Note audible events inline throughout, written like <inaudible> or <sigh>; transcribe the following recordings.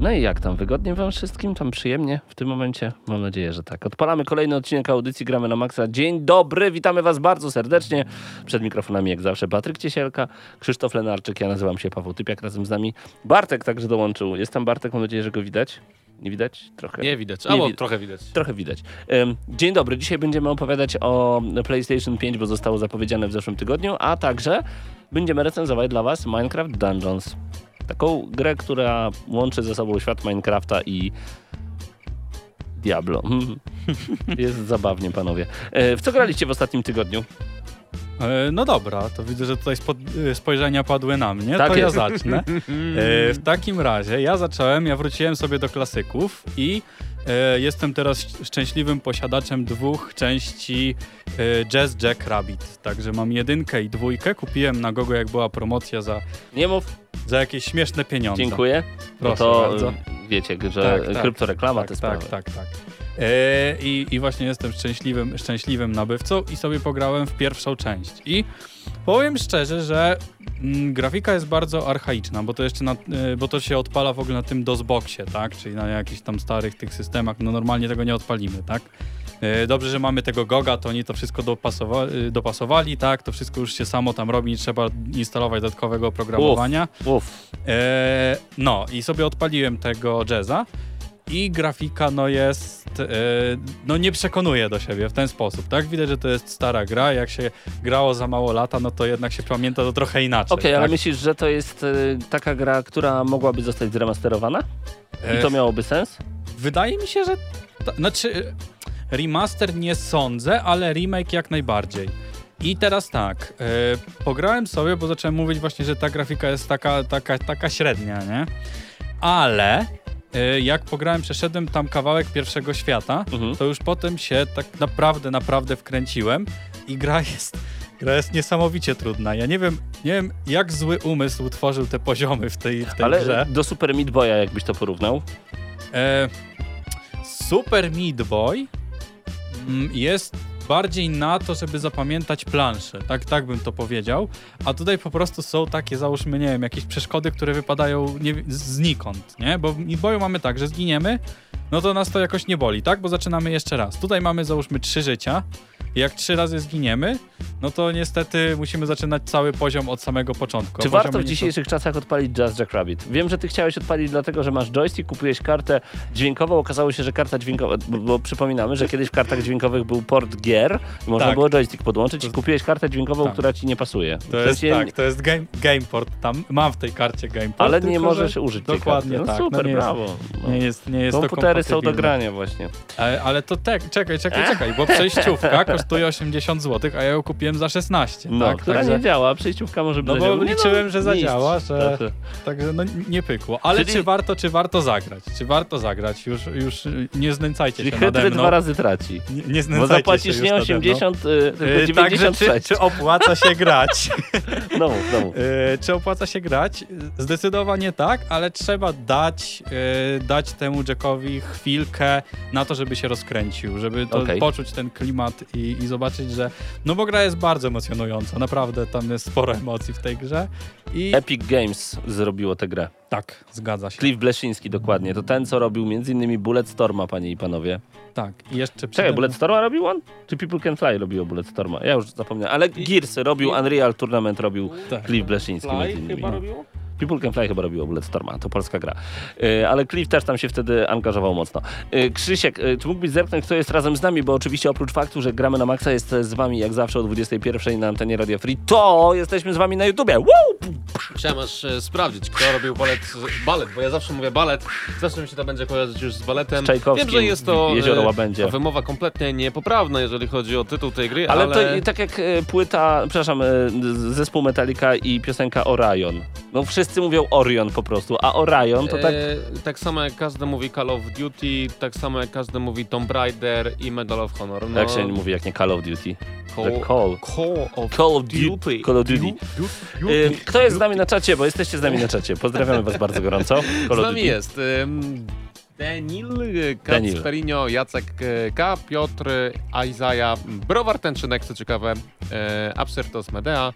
No i jak tam? Wygodnie wam wszystkim? Tam przyjemnie w tym momencie? Mam nadzieję, że tak. Odpalamy kolejny odcinek audycji Gramy na Maxa. Dzień dobry, witamy was bardzo serdecznie. Przed mikrofonami jak zawsze Patryk Ciesielka, Krzysztof Lenarczyk, ja nazywam się Paweł Typiak, razem z nami Bartek także dołączył. Jest tam Bartek, mam nadzieję, że go widać. Nie widać? Trochę. Nie widać, Nie albo wi- trochę widać. Trochę widać. Dzień dobry. Dzisiaj będziemy opowiadać o PlayStation 5, bo zostało zapowiedziane w zeszłym tygodniu, a także będziemy recenzować dla Was Minecraft Dungeons. Taką grę, która łączy ze sobą świat Minecrafta i Diablo. <laughs> Jest zabawnie, panowie. E, W co graliście w ostatnim tygodniu? E, No dobra, to widzę, że tutaj e, spojrzenia padły na mnie, Tak to ja jest. zacznę. <laughs> E, W takim razie ja zacząłem, ja wróciłem sobie do klasyków i jestem teraz sz- szczęśliwym posiadaczem dwóch części e, Jazz Jack Rabbit. Także mam jedynkę i dwójkę, kupiłem na Gogo jak była promocja za, Nie mów, za jakieś śmieszne pieniądze. dziękuję. No Proszę to bardzo. e, wiecie, że Tak, tak, kryptoreklama tak, te tak, sprawy. tak, tak. E, i, I właśnie jestem szczęśliwym, szczęśliwym nabywcą i sobie pograłem w pierwszą część. I powiem szczerze, że mm, grafika jest bardzo archaiczna, bo to jeszcze na, e, bo to się odpala w ogóle na tym DOSBoxie, tak? Czyli na jakichś tam starych tych systemach. No normalnie tego nie odpalimy, tak? E, Dobrze, że mamy tego Goga, to oni to wszystko dopasowa dopasowali, tak? To wszystko już się samo tam robi, nie trzeba instalować dodatkowego oprogramowania. Uf, E, no i sobie odpaliłem tego jazza i grafika no jest, e, no nie przekonuje do siebie w ten sposób, tak? Widać, że to jest stara gra, jak się grało za mało lata, no to jednak się pamięta to trochę inaczej. Okej, tak? ale myślisz, że to jest e, taka gra, która mogłaby zostać zremasterowana? I to E, miałoby sens? Wydaje mi się, że, ta, znaczy remaster nie sądzę, ale remake jak najbardziej. I teraz tak, e, pograłem sobie, bo zacząłem mówić właśnie, że ta grafika jest taka, taka, taka średnia, nie? Ale jak pograłem, przeszedłem tam kawałek pierwszego świata, Mhm. to już potem się tak naprawdę, naprawdę wkręciłem i gra jest, gra jest niesamowicie trudna. Ja nie wiem, nie wiem jak zły umysł tworzył te poziomy w tej, w tej Ale grze. do Super Meat Boya jakbyś to porównał? E, Super Meat Boy mm, jest bardziej na to, żeby zapamiętać planszę. Tak, tak bym to powiedział. A tutaj po prostu są takie, załóżmy, nie wiem, jakieś przeszkody, które wypadają nie, znikąd, nie? Bo w Boyu mamy tak, że zginiemy, no to nas to jakoś nie boli, tak? Bo zaczynamy jeszcze raz. Tutaj mamy, załóżmy, trzy życia. I jak trzy razy zginiemy, no to niestety musimy zaczynać cały poziom od samego początku. Czy warto w dzisiejszych czasach odpalić Just Jack Rabbit? Wiem, że ty chciałeś odpalić dlatego, że masz joystick, kupujesz kartę dźwiękową, okazało się, że karta dźwiękowa, bo, bo przypominamy, że kiedyś w kartach dźwiękowych był port gier i można Tak. było joystick podłączyć i To- kupiłeś kartę dźwiękową, Tak. która ci nie pasuje. To jest, sensie- tak, to jest game, gameport tam. Mam w tej karcie gameport. Ale nie możesz że użyć tej Dokładnie karty. No tak. super, no nie brawo. Jest, No. nie jest, nie jest Komputery to są do grania właśnie. Ale, ale to tak, czekaj, czekaj, czekaj, bo przejściówka kosztuje <laughs> 80 zł, a ja ją kupiłem za 16. No, tak? która Także, nie działa, przejściówka może No bo zadziałała. Nie liczyłem, że zadziała, że- także no nie pykło. Ale Czyli- czy warto, czy warto zagrać? Czy warto zagrać? Już, już y, nie znęcajcie Czyli się nade mną. dwa razy traci. Nie, nie Bo znęcajcie zapłacisz się nie już nade mną. 80, y, tylko Y, Także czy, 96. czy opłaca się grać? <laughs> No, no. Czy opłaca się grać? Zdecydowanie tak, ale trzeba dać, e, dać temu Jackowi chwilkę na to, żeby się rozkręcił, żeby Okej. poczuć ten klimat i, i zobaczyć, że no bo gra jest bardzo emocjonująca, naprawdę tam jest sporo emocji w tej grze i Epic Games zrobiło tę grę. tak, zgadza się. Cliff Bleszyński dokładnie. To ten, co robił m.in. Bulletstorma, panie i panowie. Tak, i jeszcze Czekaj, przede mną- Bulletstorma robił on? Czy People Can Fly robiło Bulletstorma? Ja już zapomniałem. Ale Gears robił, Unreal Tournament robił Tak. Cliff Bleszyński między innymi. chyba robiło? People Can Fly chyba robiło Bulletstorma, to polska gra. E, ale Cliff też tam się wtedy angażował mocno. E, Krzysiek, e, czy mógłbyś zerknąć, kto jest razem z nami, bo oczywiście oprócz faktu, że gramy na maksa, jest z wami jak zawsze o 21 na antenie Radio Free, to jesteśmy z wami na YouTubie. Woo! Chciałem aż sprawdzić, kto robił balet, balet, bo ja zawsze mówię balet, zawsze mi się to będzie kojarzyć już z baletem. Z Wiem, że jest to Jezioro Łabędzie. wymowa kompletnie niepoprawna, jeżeli chodzi o tytuł tej gry, Ale, ale... to tak jak płyta, przepraszam, zespół Metallica i piosenka Orion. No wszyscy mówią Orion po prostu, a Orion to tak... E, tak samo jak każdy mówi Call of Duty, tak samo jak każdy mówi Tomb Raider i Medal of Honor. No, Jak się mówi, jak nie Call of Duty? Call, Call. Call of Call of Duty. Call of Duty. Y, Kto jest z nami na czacie? Bo jesteście z nami na czacie. Pozdrawiamy was bardzo gorąco. Call Z nami jest ym, Denil. Kacperinio, Jacek e, K, Piotr, Aizaja, Browar Tęczynek, co ciekawe, e, Absyrtos Medea,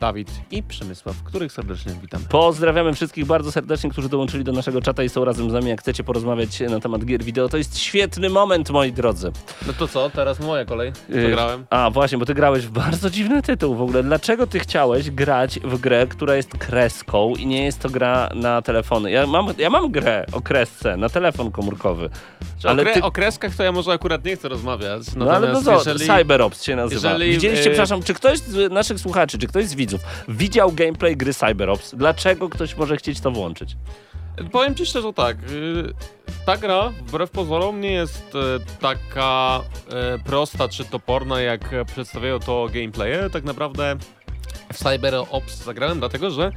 Dawid i Przemysław, których serdecznie witamy. Pozdrawiamy wszystkich bardzo serdecznie, którzy dołączyli do naszego czata i są razem z nami. Jak chcecie porozmawiać na temat gier wideo, to jest świetny moment, moi drodzy. No to co, teraz moja kolej. Y, Wygrałem. A właśnie, bo ty grałeś w bardzo dziwny tytuł w ogóle. Dlaczego ty chciałeś grać w grę, która jest kreską i nie jest to gra na telefony? Ja mam, ja mam grę o kresce na telefon komórkowy. Ale o, kre- ty- o kreskach to ja może akurat nie chcę rozmawiać. No ale no co, jeżeli... CyberOps się nazywa. jeżeli, Widzieliście, y- przepraszam, czy ktoś z naszych słuchaczy, czy ktoś z widzów widział gameplay gry CyberOps? Dlaczego ktoś może chcieć to włączyć? Powiem ci szczerze tak, y, ta gra wbrew pozorom nie jest y, taka y, prosta czy toporna jak przedstawiają to gameplaye. Tak naprawdę w Cyber Ops zagrałem dlatego, że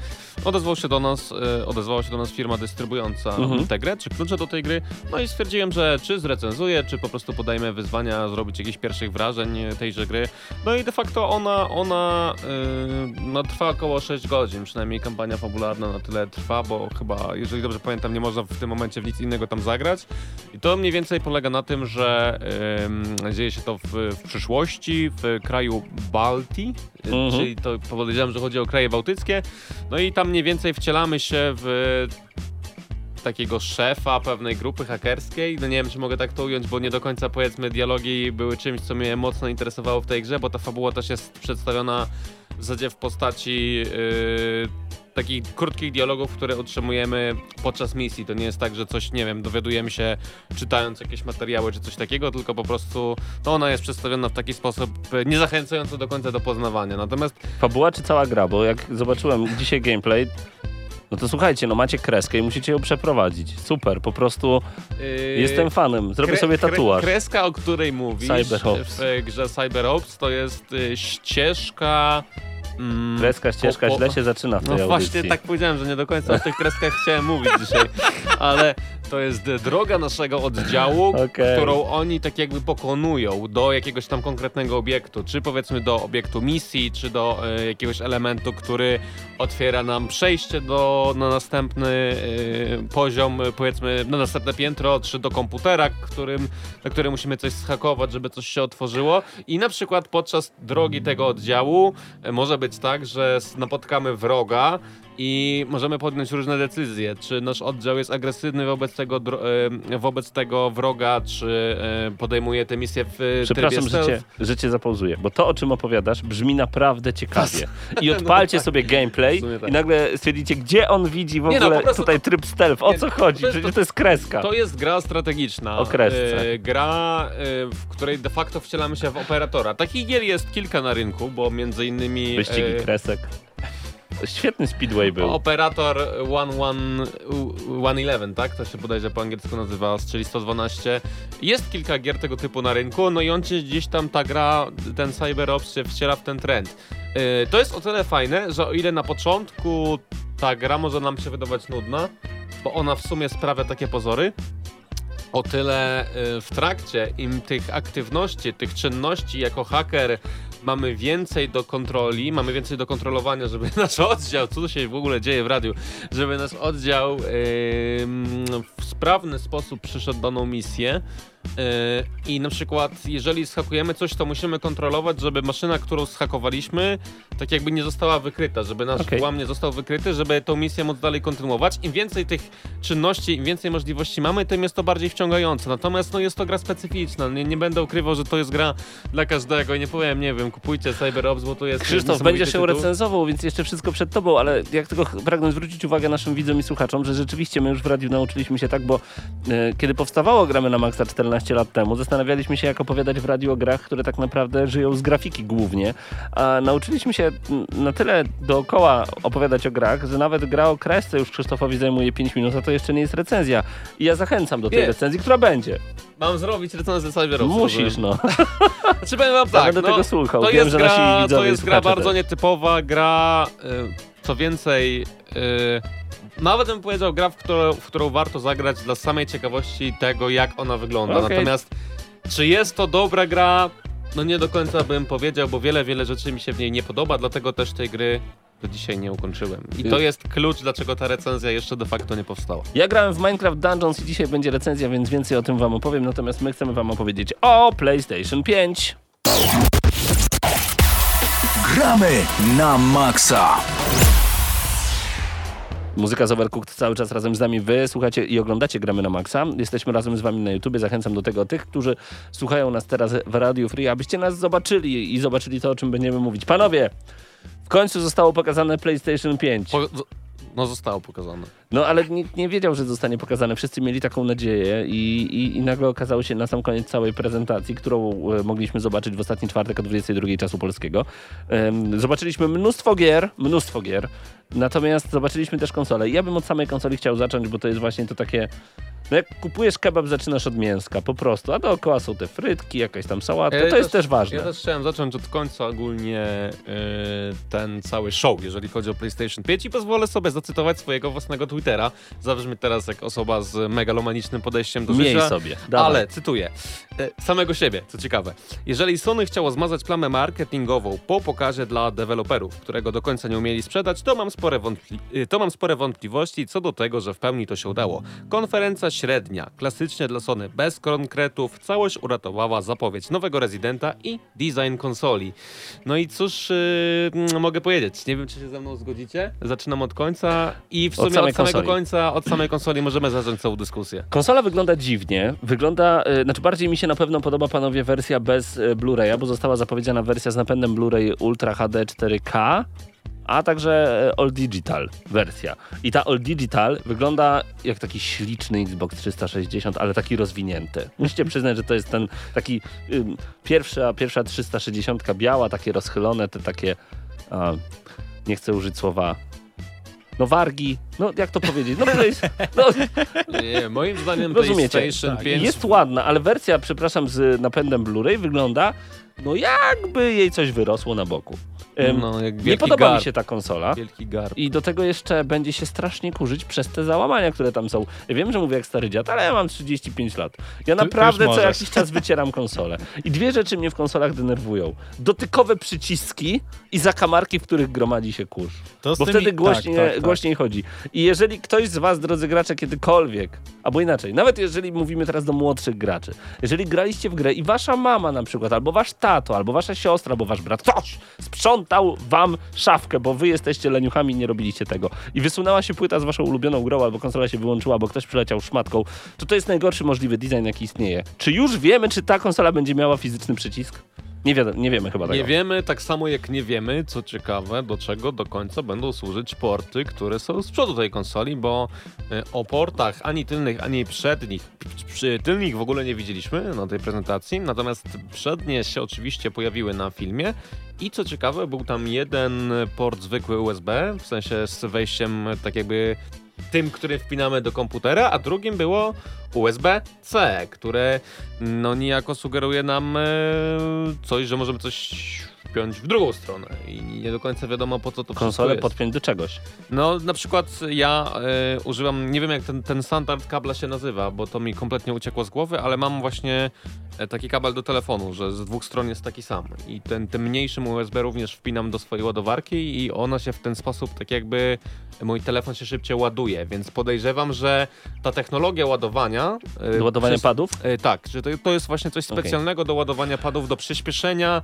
odezwał się do nas, y, odezwała się do nas firma dystrybuująca Mhm. tę grę, czy klucze do tej gry, no i stwierdziłem, że czy zrecenzuję, czy po prostu podajmy wyzwania, zrobić jakichś pierwszych wrażeń tejże gry. No i de facto ona, ona y, no, trwa około 6 godzin, przynajmniej kampania fabularna na tyle trwa, bo chyba, jeżeli dobrze pamiętam, nie można w tym momencie w nic innego tam zagrać. I to mniej więcej polega na tym, że ym, dzieje się to w, w przyszłości, w kraju Baltii, Mhm. czyli to powiedziałem, że chodzi o kraje bałtyckie. No i tam mniej więcej wcielamy się w takiego szefa pewnej grupy hakerskiej. No nie wiem, czy mogę tak to ująć, bo nie do końca powiedzmy dialogi były czymś, co mnie mocno interesowało w tej grze, bo ta fabuła też jest przedstawiona w zasadzie w postaci yy, takich krótkich dialogów, które otrzymujemy podczas misji. To nie jest tak, że coś, nie wiem, dowiadujemy się czytając jakieś materiały czy coś takiego, tylko po prostu no ona jest przedstawiona w taki sposób yy, nie zachęcająco do końca do poznawania. Natomiast Fabuła czy cała gra? Bo jak zobaczyłem dzisiaj gameplay, no to słuchajcie, no macie kreskę i musicie ją przeprowadzić. Super, po prostu yy, jestem fanem. Zrobię Kre- sobie kre- tatuaż. Kreska, o której mówisz Cyber Ops. w grze Cyber Ops, to jest y, ścieżka... Mm, Kreska, ścieżka, po- po- źle się zaczyna w tej No audycji. właśnie tak powiedziałem, że nie do końca o tych kreskach chciałem mówić dzisiaj, <laughs> ale to jest droga naszego oddziału, Okej. którą oni tak jakby pokonują do jakiegoś tam konkretnego obiektu, czy powiedzmy do obiektu misji, czy do y, jakiegoś elementu, który otwiera nam przejście do, na następny y, poziom, y, powiedzmy na następne piętro, czy do komputera, którym, na którym musimy coś schakować, żeby coś się otworzyło i na przykład podczas drogi tego oddziału y, może być tak, że napotkamy wroga i możemy podjąć różne decyzje, czy nasz oddział jest agresywny wobec tego, y, wobec tego wroga, czy y, podejmuje tę misję w y, Przepraszam, trybie że cię, że cię zapauzuję, bo to, o czym opowiadasz, brzmi naprawdę ciekawie. <laughs> I odpalcie sobie gameplay No W sumie tak. i nagle stwierdzicie, gdzie on widzi w no, ogóle prostu tutaj to- tryb stealth. O co to chodzi? jest- Przecież to jest kreska. To jest gra strategiczna. O kresce. E, gra, e, w której de facto wcielamy się w operatora. Takich gier jest kilka na rynku, bo między innymi Wyścigi e, kresek. Świetny speedway był. operator 111, tak? To się bodajże po angielsku nazywa, czyli 112. Jest kilka gier tego typu na rynku, no i on się gdzieś tam ta gra, ten CyberOps się wciela w ten trend. E, To jest o tyle fajne, że o ile na początku ta gra może nam się wydawać nudna, bo ona w sumie sprawia takie pozory, o tyle y, w trakcie im tych aktywności, tych czynności jako haker mamy więcej do kontroli, mamy więcej do kontrolowania, żeby <laughs> nasz oddział, co tu się w ogóle dzieje w radiu, żeby nasz oddział ym, w sprawny sposób przyszedł daną misję, Yy, I na przykład, jeżeli schakujemy coś, to musimy kontrolować, żeby maszyna, którą schakowaliśmy, tak jakby nie została wykryta, żeby nasz włam nie został wykryty, żeby tą misję móc dalej kontynuować. Im więcej tych czynności, im więcej możliwości mamy, tym jest to bardziej wciągające. Natomiast no, jest to gra specyficzna. Nie, nie będę ukrywał, że to jest gra dla każdego. I nie powiem, nie wiem, kupujcie CyberOps, bo to jest Krzysztof, ją tytuł. recenzował, więc jeszcze wszystko przed tobą, ale jak tylko pragnę zwrócić uwagę naszym widzom i słuchaczom, że rzeczywiście my już w radiu nauczyliśmy się tak, bo e, kiedy powstawało Gramy na Maxa 14 lat temu, zastanawialiśmy się jak opowiadać w radiu o grach, które tak naprawdę żyją z grafiki głównie, a nauczyliśmy się na tyle dookoła opowiadać o grach, że nawet gra o kresce już Krzysztofowi zajmuje 5 minut, a to jeszcze nie jest recenzja. I ja zachęcam do tej Jest. recenzji, która będzie. Mam zrobić recenzję CyberOps. Musisz, no. <laughs> Znaczy powiem wam tak, będę no, tego słuchał. To Wiem, jest że gra, to jest gra bardzo też. nietypowa, gra y, co więcej, y, nawet bym powiedział gra, w którą, w którą warto zagrać dla samej ciekawości tego, jak ona wygląda. Okej. Natomiast czy jest to dobra gra? No nie do końca bym powiedział, bo wiele, wiele rzeczy mi się w niej nie podoba, dlatego też tej gry do dzisiaj nie ukończyłem. I to jest klucz, dlaczego ta recenzja jeszcze de facto nie powstała. Ja grałem w Minecraft Dungeons i dzisiaj będzie recenzja, więc więcej o tym wam opowiem. Natomiast my chcemy wam opowiedzieć o PlayStation 5. Gramy na maksa. Muzyka z Overcooked cały czas razem z nami. Wy słuchacie i oglądacie Gramy na Maxa. Jesteśmy razem z wami na YouTubie. Zachęcam do tego tych, którzy słuchają nas teraz w Radio Free, abyście nas zobaczyli i zobaczyli to, o czym będziemy mówić. Panowie, w końcu zostało pokazane PlayStation 5. Po, no zostało pokazane. No ale nikt nie wiedział, że zostanie pokazane. Wszyscy mieli taką nadzieję i, i, i nagle okazało się na sam koniec całej prezentacji, którą e, mogliśmy zobaczyć w ostatni czwartek o 22 czasu polskiego. Zobaczyliśmy mnóstwo gier, mnóstwo gier, natomiast zobaczyliśmy też konsolę. I Ja bym od samej konsoli chciał zacząć, bo to jest właśnie to takie... No jak kupujesz kebab, zaczynasz od mięska, po prostu, a dookoła są te frytki, jakaś tam sałatka, Ja to jest też- też ważne. Ja też chciałem zacząć od końca ogólnie yy, ten cały show, jeżeli chodzi o PlayStation 5 i pozwolę sobie zacytować swojego własnego Twittera. Zabrzmi teraz jak osoba z megalomanicznym podejściem do Miej życia. sobie, dawaj. Ale, cytuję, e, samego siebie, co ciekawe. Jeżeli Sony chciało zmazać plamę marketingową po pokazie dla deweloperów, którego do końca nie umieli sprzedać, to mam, spore wątpli- y, to mam spore wątpliwości co do tego, że w pełni to się udało. Konferencja średnia, klasycznie dla Sony, bez konkretów, całość uratowała zapowiedź nowego Residenta i design konsoli. No i cóż y, mm, mogę powiedzieć, nie wiem czy się ze mną zgodzicie, zaczynam od końca i w Od sumie samej od, samego końca, od samej konsoli możemy zacząć całą dyskusję. Konsola wygląda dziwnie. Wygląda, y, znaczy bardziej mi się na pewno podoba panowie wersja bez y, Blu-raya, bo została zapowiedziana wersja z napędem Blu-ray Ultra HD 4K, a także y, All Digital wersja. I ta All Digital wygląda jak taki śliczny Xbox 360, ale taki rozwinięty. Musicie przyznać, że to jest ten taki pierwsza, pierwsza 360 biała, takie rozchylone, te takie, a, nie chcę użyć słowa no wargi, no jak to powiedzieć, no, play, no. Nie, moim zdaniem Rozumiecie. PlayStation Tak, 5 jest ładna, ale wersja, przepraszam, z napędem Blu-ray wygląda no jakby jej coś wyrosło na boku. No, nie podoba garb. mi się ta konsola. I do tego jeszcze będzie się strasznie kurzyć przez te załamania, które tam są. Ja wiem, że mówię jak stary dziad, ale ja mam 35 lat. Ja naprawdę już co jakiś czas wycieram konsolę. I dwie rzeczy mnie w konsolach denerwują. Dotykowe przyciski i zakamarki, w których gromadzi się kurz. To Bo tymi- wtedy głośniej, tak, tak, tak. głośniej chodzi. I jeżeli ktoś z was, drodzy gracze, kiedykolwiek, albo inaczej, nawet jeżeli mówimy teraz do młodszych graczy, jeżeli graliście w grę i wasza mama na przykład, albo wasz tato, albo wasza siostra, albo wasz brat, ktoś sprzątał wam szafkę, bo wy jesteście leniuchami i nie robiliście tego. I wysunęła się płyta z waszą ulubioną grą, albo konsola się wyłączyła, bo ktoś przyleciał szmatką, to to jest najgorszy możliwy design, jaki istnieje. Czy już wiemy, czy ta konsola będzie miała fizyczny przycisk? Nie, wiadomo, nie wiemy chyba tego. Nie wiemy, tak samo jak nie wiemy, co ciekawe, do czego do końca będą służyć porty, które są z przodu tej konsoli, bo e, o portach ani tylnych, ani przednich, przy tylnych w ogóle nie widzieliśmy na tej prezentacji, natomiast przednie się oczywiście pojawiły na filmie i co ciekawe, był tam jeden port zwykły USB, w sensie z wejściem tak jakby tym, który wpinamy do komputera, a drugim było USB-C, które no niejako sugeruje nam e, coś, że możemy coś wpiąć w drugą stronę i nie do końca wiadomo po co to Konsolę podpiąć do czegoś. No na przykład ja e, używam, nie wiem jak ten, ten standard kabla się nazywa, bo to mi kompletnie uciekło z głowy, ale mam właśnie e, taki kabel do telefonu, że z dwóch stron jest taki sam i ten, tym mniejszym USB również wpinam do swojej ładowarki i ona się w ten sposób tak jakby mój telefon się szybciej ładuje, więc podejrzewam, że ta technologia ładowania ładowania. e, Do ładowania padów? Tak, że to, to jest właśnie coś specjalnego do ładowania padów, do przyspieszenia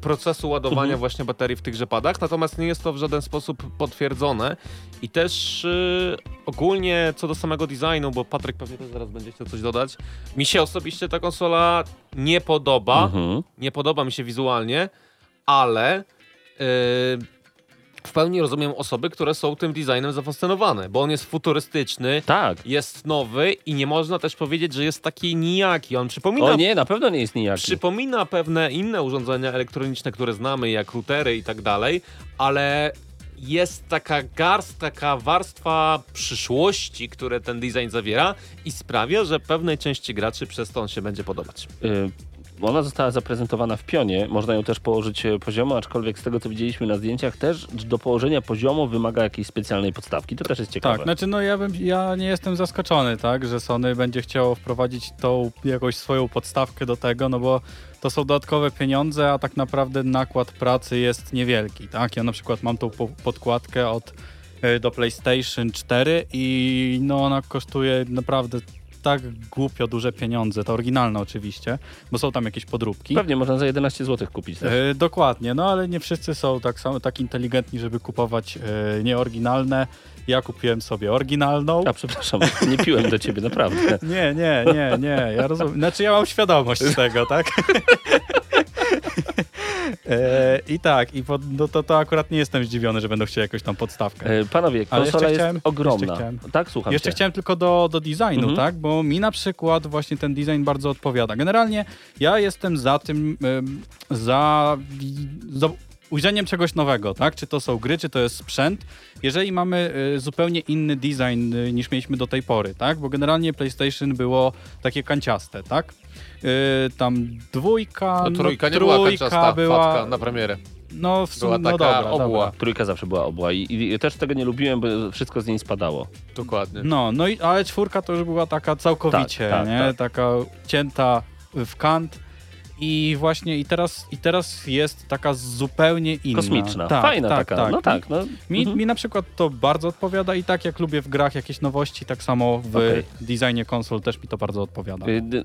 procesu ładowania Mhm. właśnie baterii w tychże padach, natomiast nie jest to w żaden sposób potwierdzone i też y, ogólnie co do samego designu, bo Patryk pewnie też zaraz będzie chciał coś dodać, mi się osobiście ta konsola nie podoba, Mhm. nie podoba mi się wizualnie, ale y, w pełni rozumiem osoby, które są tym designem zafascynowane, bo on jest futurystyczny, Tak. jest nowy i nie można też powiedzieć, że jest taki nijaki. On przypomina, O nie, na pewno nie jest nijaki. przypomina pewne inne urządzenia elektroniczne, które znamy, jak routery i tak dalej, ale jest taka garst, taka warstwa przyszłości, które ten design zawiera i sprawia, że pewnej części graczy przez to on się będzie podobać. Y, Ona została zaprezentowana w pionie, można ją też położyć e, poziomo, aczkolwiek z tego co widzieliśmy na zdjęciach też do położenia poziomo wymaga jakiejś specjalnej podstawki. To też jest ciekawe. Tak, znaczy no ja, bym, ja nie jestem zaskoczony, tak, że Sony będzie chciało wprowadzić tą jakąś swoją podstawkę do tego, no bo to są dodatkowe pieniądze, a tak naprawdę nakład pracy jest niewielki, tak. Ja na przykład mam tą po- podkładkę od y, do PlayStation 4 i no ona kosztuje naprawdę tak głupio duże pieniądze, ta oryginalna oczywiście, bo są tam jakieś podróbki. Pewnie można za 11 zł kupić. Też. E, dokładnie, no ale nie wszyscy są tak samo tak inteligentni, żeby kupować e, nieoryginalne. Ja kupiłem sobie oryginalną. A przepraszam, nie piłem do ciebie, naprawdę. <laughs> Nie, nie, nie, nie, ja rozumiem. Znaczy ja mam świadomość tego, tak? <laughs> E, I tak, i pod, no to, to akurat nie jestem zdziwiony, że będą chcieli jakąś tam podstawkę. E, Panowie, konsola jeszcze jest chciałem- ogromna. chciałem- tak, słucham Jeszcze cię. chciałem tylko do, do designu, Mhm. tak? Bo mi na przykład właśnie ten design bardzo odpowiada. Generalnie ja jestem za tym, za, za ujrzeniem czegoś nowego, tak? Czy to są gry, czy to jest sprzęt. Jeżeli mamy y, zupełnie inny design y, niż mieliśmy do tej pory, tak? Bo generalnie PlayStation było takie kanciaste, tak? Y, tam dwójka, No, trójka no, nie była trójka kanciasta, była, fatka na premierę. no, w była sumie, no taka dobra, obła. dobra. Trójka zawsze była obła i, i też tego nie lubiłem, bo wszystko z niej spadało. Dokładnie. No, no i ale czwórka to już była taka całkowicie, Tak, tak, nie? tak. Taka cięta w kant. I właśnie i teraz, i teraz jest taka zupełnie inna. Kosmiczna, Tak, fajna tak, taka. tak. No tak, no. Mi, mhm. mi na przykład to bardzo odpowiada i tak jak lubię w grach jakieś nowości, tak samo w Okej. designie konsol też mi to bardzo odpowiada. Y,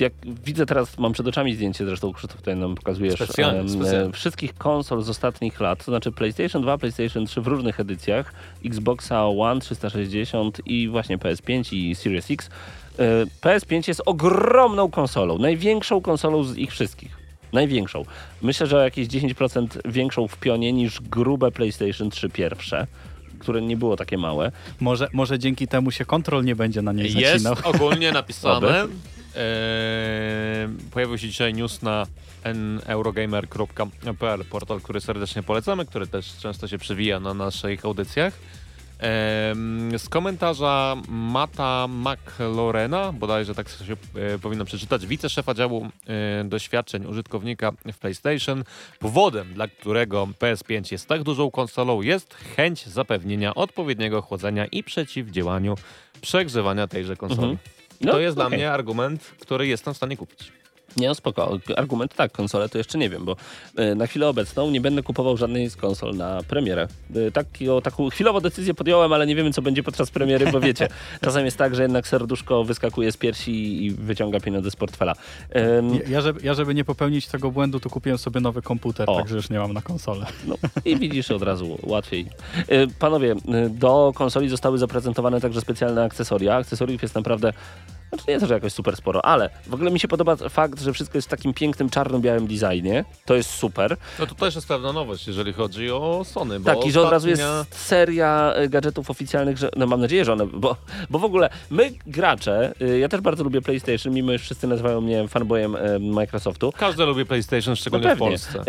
Jak widzę teraz, mam przed oczami zdjęcie, zresztą Krzysztof tutaj nam pokazujesz Specjalnie, em, specjalnie. e, wszystkich konsol z ostatnich lat, to znaczy PlayStation 2, PlayStation 3 w różnych edycjach, Xboxa One 360 i właśnie PS5 i Series X. E, PS5 jest ogromną konsolą, największą konsolą z ich wszystkich. Największą. Myślę, że o jakieś 10% większą w pionie niż grube PlayStation 3 pierwsze, które nie było takie małe. Może, może dzięki temu się kontrol nie będzie na niej Jest zacinał. <laughs> ogólnie napisane. Eee, pojawił się dzisiaj news na neurogamer.pl, portal, który serdecznie polecamy, który też często się przewija na naszych audycjach. Z komentarza Mata McLorena, bodajże tak się e, powinno przeczytać, wiceszefa działu e, doświadczeń użytkownika w PlayStation. Powodem, dla którego PS5 jest tak dużą konsolą, jest chęć zapewnienia odpowiedniego chłodzenia i przeciwdziałaniu przegrzewania tejże konsoli. Mhm. No, to jest dla okej. mnie argument, który jestem w stanie kupić. Nie, no spoko. Argument tak, konsolę to jeszcze nie wiem, bo e, na chwilę obecną nie będę kupował żadnej z konsol na premierę. E, Taką, taką chwilową decyzję podjąłem, ale nie wiemy, co będzie podczas premiery, bo wiecie, <laughs> czasem jest tak, że jednak serduszko wyskakuje z piersi i wyciąga pieniądze z portfela. Em, Ja, ja, żeby, ja, żeby nie popełnić tego błędu, to kupiłem sobie nowy komputer, O. także już nie mam na konsolę. No i widzisz od razu łatwiej. E, Panowie, do konsoli zostały zaprezentowane także specjalne akcesoria. Akcesoriów jest naprawdę. Znaczy nie to, że jakoś super sporo, ale w ogóle mi się podoba fakt, że wszystko jest w takim pięknym czarno-białym designie. To jest super. No to też jest pewna nowość, jeżeli chodzi o Sony. Bo Tak, i że od razu jest ostatnia- seria y, gadżetów oficjalnych, że no mam nadzieję, że one, bo, bo w ogóle my gracze, y, ja też bardzo lubię PlayStation, mimo że wszyscy nazywają mnie fanboyem Microsoftu. Każdy lubi PlayStation, szczególnie No w. Polsce.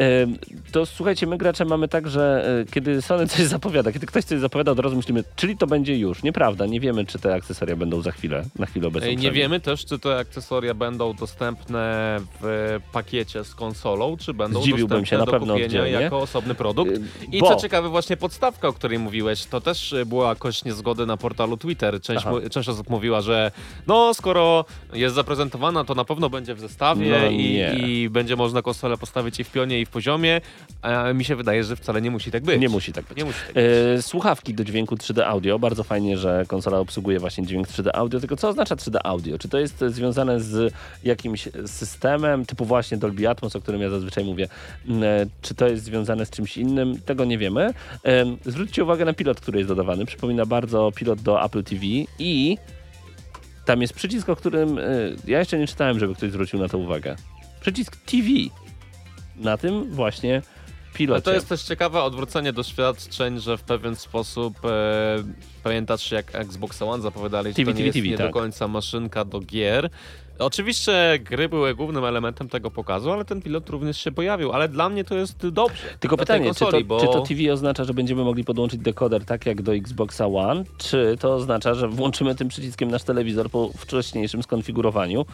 To słuchajcie, my gracze mamy tak, że y, kiedy Sony coś zapowiada, kiedy ktoś coś zapowiada, od razu myślimy, czyli to będzie już. Nieprawda, nie wiemy, czy te akcesoria będą za chwilę, na chwilę obecną. Nie. Wiemy też, czy te akcesoria będą dostępne w pakiecie z konsolą, czy będą Zdziwiłbym dostępne się, na do pewno kupienia oddzielnie. jako osobny produkt. Y, I bo- co ciekawe, właśnie podstawka, o której mówiłeś, to też y, była jakoś niezgody na portalu Twitter. Część, mu- część osób mówiła, że no skoro jest zaprezentowana, to na pewno będzie w zestawie No i, i będzie można konsolę postawić i w pionie, i w poziomie. A mi się wydaje, że wcale nie musi tak być. Nie musi tak być. Nie musi tak być. E, słuchawki do dźwięku 3D audio. Bardzo fajnie, że konsola obsługuje właśnie dźwięk 3D audio. Tylko co oznacza 3D audio? Audio? Czy to jest związane z jakimś systemem typu właśnie Dolby Atmos, o którym ja zazwyczaj mówię? Mm, e, Czy to jest związane z czymś innym? Tego nie wiemy. Em, Zwróćcie uwagę na pilot, który jest dodawany. Przypomina bardzo pilot do Apple TV i tam jest przycisk, o którym e, ja jeszcze nie czytałem, żeby ktoś zwrócił na to uwagę. Przycisk TV. Na tym właśnie pilocie. Ale to jest też ciekawe odwrócenie doświadczeń, że w pewien sposób e, pamiętasz jak Xbox One zapowiadali, że TV, to nie TV, jest TV, nie tak. do końca maszynka do gier. Oczywiście gry były głównym elementem tego pokazu, ale ten pilot również się pojawił, ale dla mnie to jest dobrze. Tylko pytanie, konsoli, czy, to, bo... czy to TV oznacza, że będziemy mogli podłączyć dekoder tak jak do Xboxa One, czy to oznacza, że włączymy tym przyciskiem nasz telewizor po wcześniejszym skonfigurowaniu?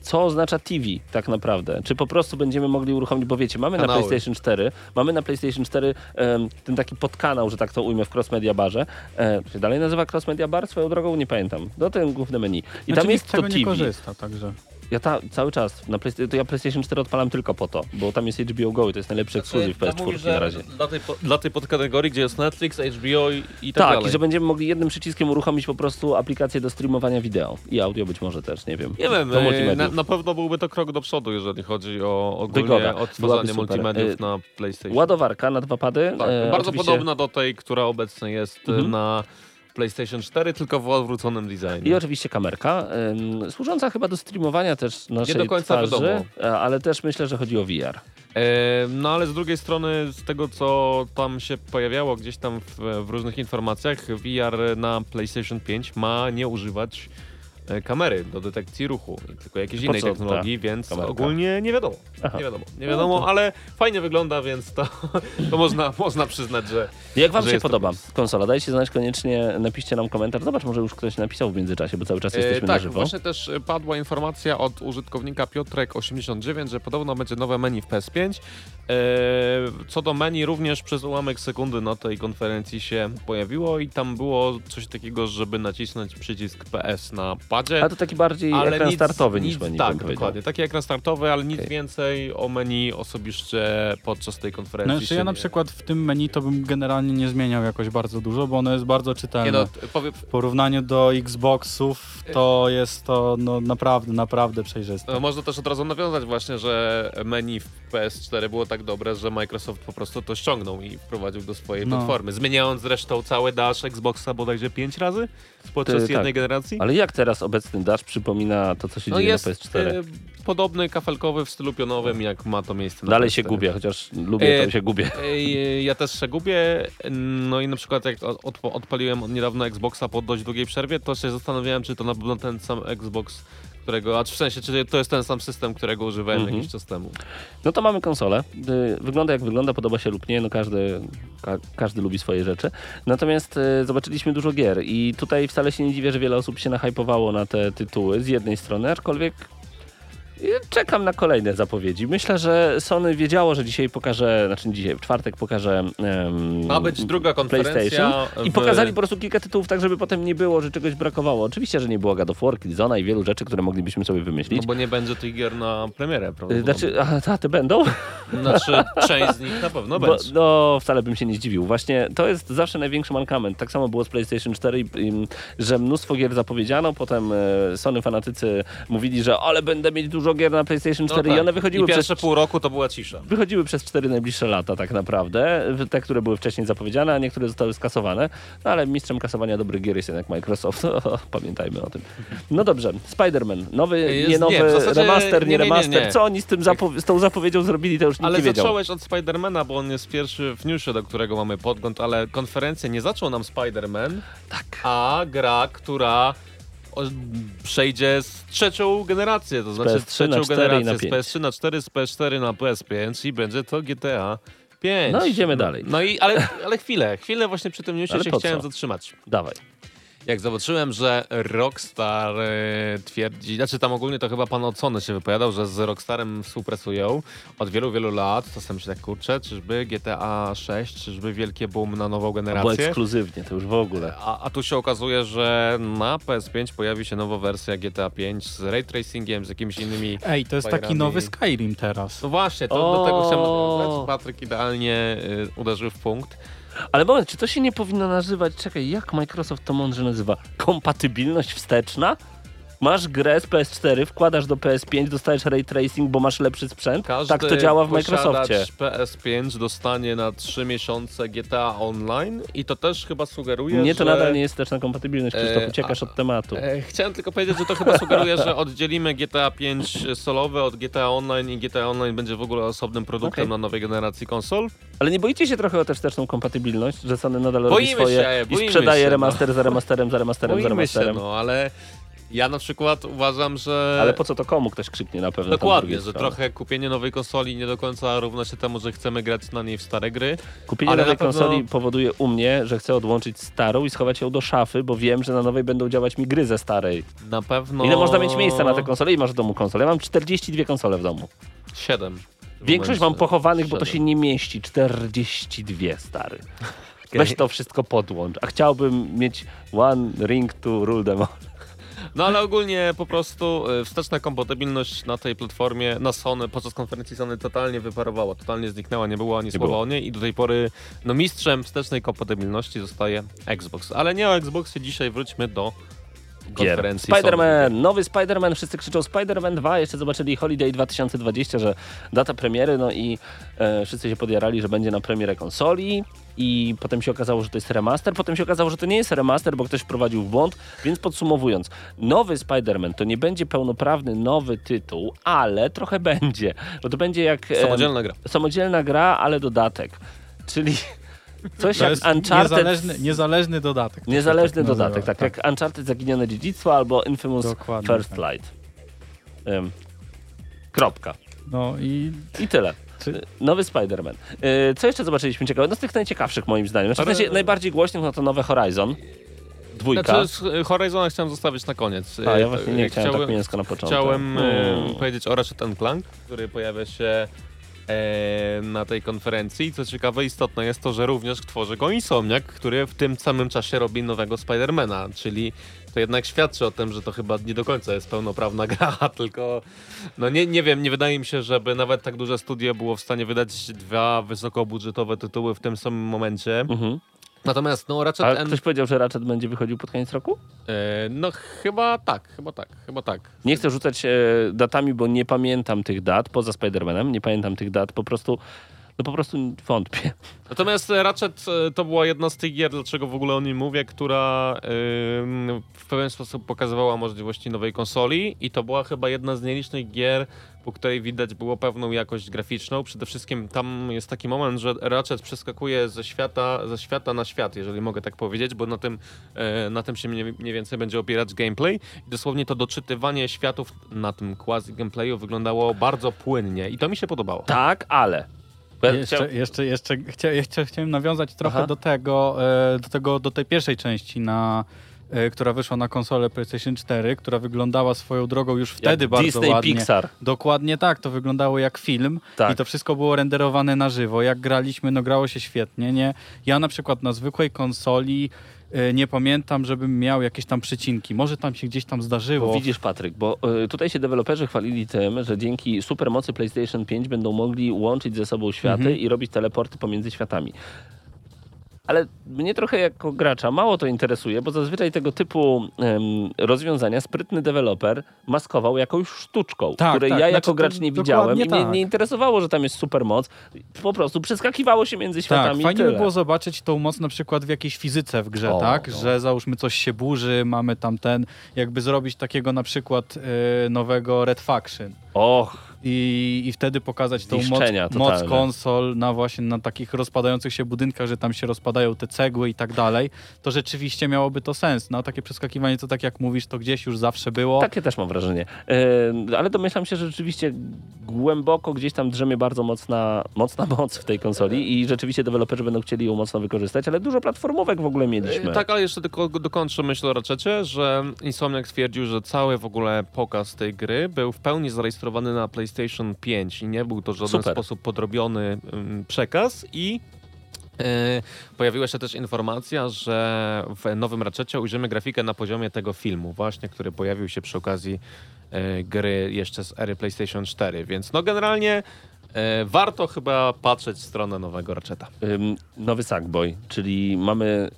Co oznacza TV tak naprawdę? Czy po prostu będziemy mogli uruchomić, bo wiecie, mamy Kanały. na PlayStation 4, mamy na PlayStation 4 em, ten taki podkanał, że tak to ujmę w Cross Media Barze. E, się dalej nazywa Cross Media Bar? Swoją drogą nie pamiętam. No ten główne menu. I Znaczy, tam jest to tego nie TV. korzysta, także... Ja ta, cały czas, na Playsta- to ja PlayStation 4 odpalam tylko po to, bo tam jest HBO Go i to jest najlepszy ekskluzyw Znaczy, PS4 na razie. Dla tej, po- dla tej podkategorii, gdzie jest Netflix, HBO i, i tak, Tak, dalej. i że będziemy mogli jednym przyciskiem uruchomić po prostu aplikację do streamowania wideo. I audio być może też, nie wiem. Nie wiem, e, na, na pewno byłby to krok do przodu, jeżeli chodzi o ogólnie Wygoda. Odtwarzanie multimediów E, na PlayStation. Ładowarka na dwa pady. Tak, e, bardzo oczywiście- podobna do tej, która obecnie jest e, Mhm. na PlayStation 4, tylko w odwróconym designie. I oczywiście kamerka, em, służąca chyba do streamowania też naszej do końca twarzy, wiadomo. e, ale też myślę, że chodzi o VR. No ale z drugiej strony, z tego co tam się pojawiało gdzieś tam w, w różnych informacjach, VR na PlayStation 5 ma nie używać kamery do detekcji ruchu, i tylko jakiejś innej co ta technologii, więc kamerka? ogólnie nie wiadomo. Aha. Nie wiadomo, nie wiadomo, ale fajnie wygląda, więc to, to można, <laughs> można przyznać, że Jak wam Że się to podoba plus. konsola? Dajcie znać koniecznie, napiszcie nam komentarz. Zobacz, może już ktoś napisał w międzyczasie, bo cały czas E, jesteśmy tak, na żywo. właśnie też e, padła informacja od użytkownika Piotrek89, że podobno będzie nowe menu w PS5. E, co do menu, również przez ułamek sekundy na tej konferencji się pojawiło i tam było coś takiego, żeby nacisnąć przycisk PS na padzie. A to taki bardziej ekran startowy niż menu, Tak, dokładnie. Taki ekran startowy, ale nic Okej. więcej o meni osobiście podczas tej konferencji Znaczy ja na nie- przykład w tym menu to bym generalnie nie zmieniał jakoś bardzo dużo, bo ono jest bardzo czytelne. Nie no, powiem, W porównaniu do Xboxów to jest to no, naprawdę, naprawdę przejrzyste. No, Można też od razu nawiązać właśnie, że menu w PS4 było tak dobre, że Microsoft po prostu to ściągnął i wprowadził do swojej No. platformy. Zmieniając zresztą cały dash Xboxa bodajże 5 razy podczas tak. jednej generacji. Ale jak teraz obecny Dash przypomina to, co się No dzieje jest na PS4? e, podobny, kafelkowy w stylu pionowym, jak ma to miejsce na Dalej PS4. się gubię, chociaż lubię, E, to się gubię. Ej, Ja też się gubię, no i na przykład jak od, odpaliłem niedawno Xboxa po dość długiej przerwie, to się zastanawiałem, czy to na pewno ten sam Xbox, którego, a w sensie, czy to jest ten sam system, którego używałem Mhm. jakiś czas temu. No to mamy konsolę. Y, Wygląda jak wygląda, podoba się lub nie, no każdy, ka każdy lubi swoje rzeczy. Natomiast y, zobaczyliśmy dużo gier i tutaj wcale się nie dziwię, że wiele osób się nahypowało na te tytuły z jednej strony, aczkolwiek czekam na kolejne zapowiedzi. Myślę, że Sony wiedziało, że dzisiaj pokaże, znaczy dzisiaj, w czwartek pokaże em, Ma być druga konferencja. PlayStation i w- pokazali po prostu kilka tytułów tak, żeby potem nie było, że czegoś brakowało. Oczywiście, że nie było God of War, Killzona i wielu rzeczy, które moglibyśmy sobie wymyślić. No bo nie będzie tych gier na premierę, prawda? Znaczy, a, te będą? znaczy, część z nich na pewno Bo, będzie. no, wcale bym się nie zdziwił. Właśnie to jest zawsze największy mankament. Tak samo było z PlayStation 4, i, i, że mnóstwo gier zapowiedziano, potem e, Sony fanatycy mówili, że ale będę mieć dużo gier na PlayStation 4 No i tak. one wychodziły I pierwsze przez... pół roku to była cisza. Wychodziły przez cztery najbliższe lata tak naprawdę, te, które były wcześniej zapowiedziane, a niektóre zostały skasowane, no ale mistrzem kasowania dobrych gier jest jednak Microsoft, <laughs> pamiętajmy o tym. No dobrze, Spider-Man, nowy, Jest- nie nowy, nie, zasadzie remaster, nie, nie, remaster, nie. co oni z, tym zapo- z tą zapowiedzią zrobili, to już nikt Ale nie wiedział. zacząłeś od Spidermana, bo on jest pierwszy w newsie, do którego mamy podgląd, ale konferencję nie zaczął nam Spider-Man, Tak. a gra, która przejdzie z trzecią generację, to znaczy PS3 na trzecią 4 i generację z 5. PS3 na 4, z PS4 na PS5 i będzie to GTA 5. No idziemy dalej. No i, ale, ale chwilę, chwilę właśnie przy tym newsie Ale się chciałem co? zatrzymać. Dawaj. Jak zobaczyłem, że Rockstar e, twierdzi, znaczy tam ogólnie to chyba pan od Sony się wypowiadał, że z Rockstarem współpracują od wielu, wielu lat, to sam się tak kurczę, czyżby GTA 6, czyżby wielkie boom na nową Bo generację? ekskluzywnie, to już w ogóle. A, a tu się okazuje, że na PS5 pojawi się nowa wersja GTA 5 z ray tracingiem, z jakimiś innymi... Ej, to jest taki bajerami. nowy Skyrim teraz. No właśnie, to O! do tego chciałem. Patryk idealnie y, uderzył w punkt. Ale moment, czy to się nie powinno nazywać, czekaj, jak Microsoft to mądrze nazywa? Kompatybilność wsteczna? Masz grę z PS4, wkładasz do PS5, dostajesz ray tracing, bo masz lepszy sprzęt. Każdy tak to działa w Microsoftie. PS5 dostanie na 3 miesiące GTA Online i to też chyba sugeruje, Nie, że... to nadal nie jest też na kompatybilność, Krzysztof, E, uciekasz od tematu. E, Chciałem tylko powiedzieć, że to chyba sugeruje, że oddzielimy GTA 5 solowe od GTA Online i GTA Online będzie w ogóle osobnym produktem Okej. na nowej generacji konsol. Ale nie boicie się trochę o tę wsteczną kompatybilność, że Sony nadal robi Boimy swoje się, i sprzedaje się, no. remaster za remasterem, za remasterem, za Boimy się, remasterem. no, ale ja na przykład uważam, że... Ale po co to komu ktoś krzyknie na pewno Dokładnie, że trochę kupienie nowej konsoli nie do końca równa się temu, że chcemy grać na niej w stare gry. Kupienie nowej pewno- konsoli powoduje u mnie, że chcę odłączyć starą i schować ją do szafy, bo wiem, że na nowej będą działać mi gry ze starej. Na pewno... Ile można mieć miejsca na tę konsolę i masz w domu konsolę? Ja mam 42 konsole w domu. Siedem. w Większość mam pochowanych, bo to się nie mieści. 42, stary. <laughs> Weź to wszystko podłącz. A chciałbym mieć one ring to rule them all. No ale ogólnie po prostu y, wsteczna kompatybilność na tej platformie, na Sony, podczas konferencji Sony totalnie wyparowała, totalnie zniknęła, nie było ani słowa było. o niej i do tej pory no mistrzem wstecznej kompatybilności zostaje Xbox. Ale nie o Xboxie, dzisiaj wróćmy do. Konferencji Spider-Man, nowy Spider-Man, wszyscy krzyczą Spider-Man 2, jeszcze zobaczyli Holiday 2020, że data premiery, no i e, wszyscy się podjarali, że będzie na premierę konsoli i potem się okazało, że to jest remaster, potem się okazało, że to nie jest remaster, bo ktoś wprowadził w błąd, więc podsumowując, nowy Spider-Man to nie będzie pełnoprawny nowy tytuł, ale trochę będzie, bo to będzie jak... Samodzielna gra. samodzielna gra, ale dodatek, czyli coś To jak jest Uncharted... niezależny, niezależny dodatek. się Niezależny tak dodatek, nazywa, tak, jak Uncharted Zaginione Dziedzictwo albo Infamous Dokładnie First tak. Light. Ym, kropka. No i I tyle. Czy- Nowy Spider-Man. Y, Co jeszcze zobaczyliśmy ciekawe? No z tych najciekawszych moim zdaniem. Znaczy, w Ale- sensie najbardziej głośnych no to nowe Horizon. Dwójka. Znaczy, z Horizona chciałem zostawić na koniec. A ja właśnie nie y, chciałem tak mięsko na początek. Chciałem y, Mm. powiedzieć o Ratchet Clank, który pojawia się e, na tej konferencji. Co ciekawe, istotne jest to, że również tworzy go Insomniac, który w tym samym czasie robi nowego Spidermana, czyli to jednak świadczy o tym, że to chyba nie do końca jest pełnoprawna <laughs> gra, tylko no nie, nie wiem, nie wydaje mi się, żeby nawet tak duże studio było w stanie wydać dwa wysokobudżetowe tytuły w tym samym momencie. Mhm. Natomiast no Ratchet A and- ktoś powiedział, że Ratchet będzie wychodził pod koniec roku? E, No chyba tak, chyba tak, chyba tak. Nie chcę rzucać e, datami, bo nie pamiętam tych dat, poza Spider-Manem, nie pamiętam tych dat, po prostu, no po prostu wątpię. Natomiast e, Ratchet e, to była jedna z tych gier, dlaczego w ogóle o nim mówię, która ym, w pewien sposób pokazywała możliwości nowej konsoli i to była chyba jedna z nielicznych gier, po której widać było pewną jakość graficzną. Przede wszystkim tam jest taki moment, że Ratchet przeskakuje ze świata, ze świata na świat, jeżeli mogę tak powiedzieć, bo na tym, e, na tym się mniej, mniej więcej będzie opierać gameplay. I dosłownie to doczytywanie światów na tym quasi gameplayu wyglądało bardzo płynnie i to mi się podobało. Tak, ale... Ja Jeszcze, chciałem- jeszcze, jeszcze, chcia, jeszcze chciałem nawiązać trochę Aha. do tego, e, do tego, do tej pierwszej części, na, e, która wyszła na konsolę PlayStation 4, która wyglądała swoją drogą już wtedy jak bardzo Disney ładnie. Pixar. Dokładnie tak, to wyglądało jak film Tak. i to wszystko było renderowane na żywo. Jak graliśmy, no grało się świetnie, nie? Ja na przykład na zwykłej konsoli e, nie pamiętam, żebym miał jakieś tam przycinki. Może tam się gdzieś tam zdarzyło. Bo widzisz, Patryk, bo y, tutaj się deweloperzy chwalili tym, że dzięki supermocy PlayStation 5 będą mogli łączyć ze sobą światy Mhm. i robić teleporty pomiędzy światami. Ale mnie trochę jako gracza mało to interesuje, bo zazwyczaj tego typu em, rozwiązania sprytny deweloper maskował jakąś sztuczką, Tak, której tak. ja Znaczy, jako to gracz nie widziałem i mnie tak. nie interesowało, że tam jest supermoc. Po prostu przeskakiwało się między Tak, światami i fajnie tyle. by było zobaczyć tą moc na przykład w jakiejś fizyce w grze, O, tak? no. Że załóżmy coś się burzy, mamy tam ten, jakby zrobić takiego na przykład e, nowego Red Faction. Och, I, I wtedy pokazać tą moc, moc konsol na właśnie na takich rozpadających się budynkach, że tam się rozpadają te cegły i tak dalej, to rzeczywiście miałoby to sens. No takie przeskakiwanie to tak jak mówisz, to gdzieś już zawsze było. Takie też mam wrażenie. E, ale domyślam się, że rzeczywiście głęboko gdzieś tam drzemie bardzo mocna, mocna <laughs> moc w tej konsoli i rzeczywiście deweloperzy będą chcieli ją mocno wykorzystać, ale dużo platformówek w ogóle mieliśmy. E, Tak, ale jeszcze tylko dokończę myśl o Ratchetie, że Insomniac stwierdził, że cały w ogóle pokaz tej gry był w pełni zarejestrowany na PlayStation 5 i nie był to w żaden Super. sposób podrobiony przekaz i e, pojawiła się też informacja, że w nowym Ratchetie ujrzymy grafikę na poziomie tego filmu właśnie, który pojawił się przy okazji e, gry jeszcze z ery PlayStation 4, więc no generalnie e, warto chyba patrzeć w stronę nowego Ratcheta. Nowy Sackboy, czyli mamy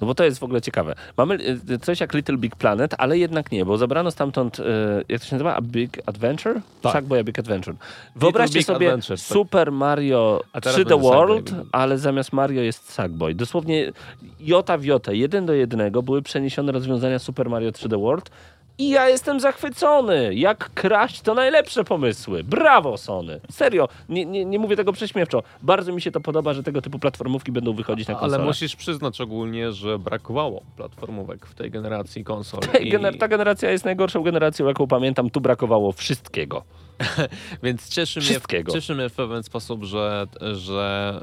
No bo to jest w ogóle ciekawe. Mamy y, coś jak Little Big Planet, ale jednak nie, bo zabrano stamtąd, y, jak to się nazywa? A Big Adventure? Tak. Sackboy A Big Adventure. Wyobraźcie Big sobie Adventure, tak. Super Mario A teraz 3D będzie World, Sackboy. ale zamiast Mario jest Sackboy. Dosłownie jota w jotę, jeden do jednego były przeniesione rozwiązania Super Mario 3D World i ja jestem zachwycony. Jak kraść to najlepsze pomysły. Brawo Sony. Serio, nie, nie, nie mówię tego prześmiewczo. Bardzo mi się to podoba, że tego typu platformówki będą wychodzić na Ale konsolę. musisz przyznać ogólnie, że brakowało platformówek w tej generacji konsol. I- ta generacja jest najgorszą generacją, jaką pamiętam. Tu brakowało wszystkiego. <laughs> Więc cieszy mnie, cieszy mnie w pewien sposób, że, że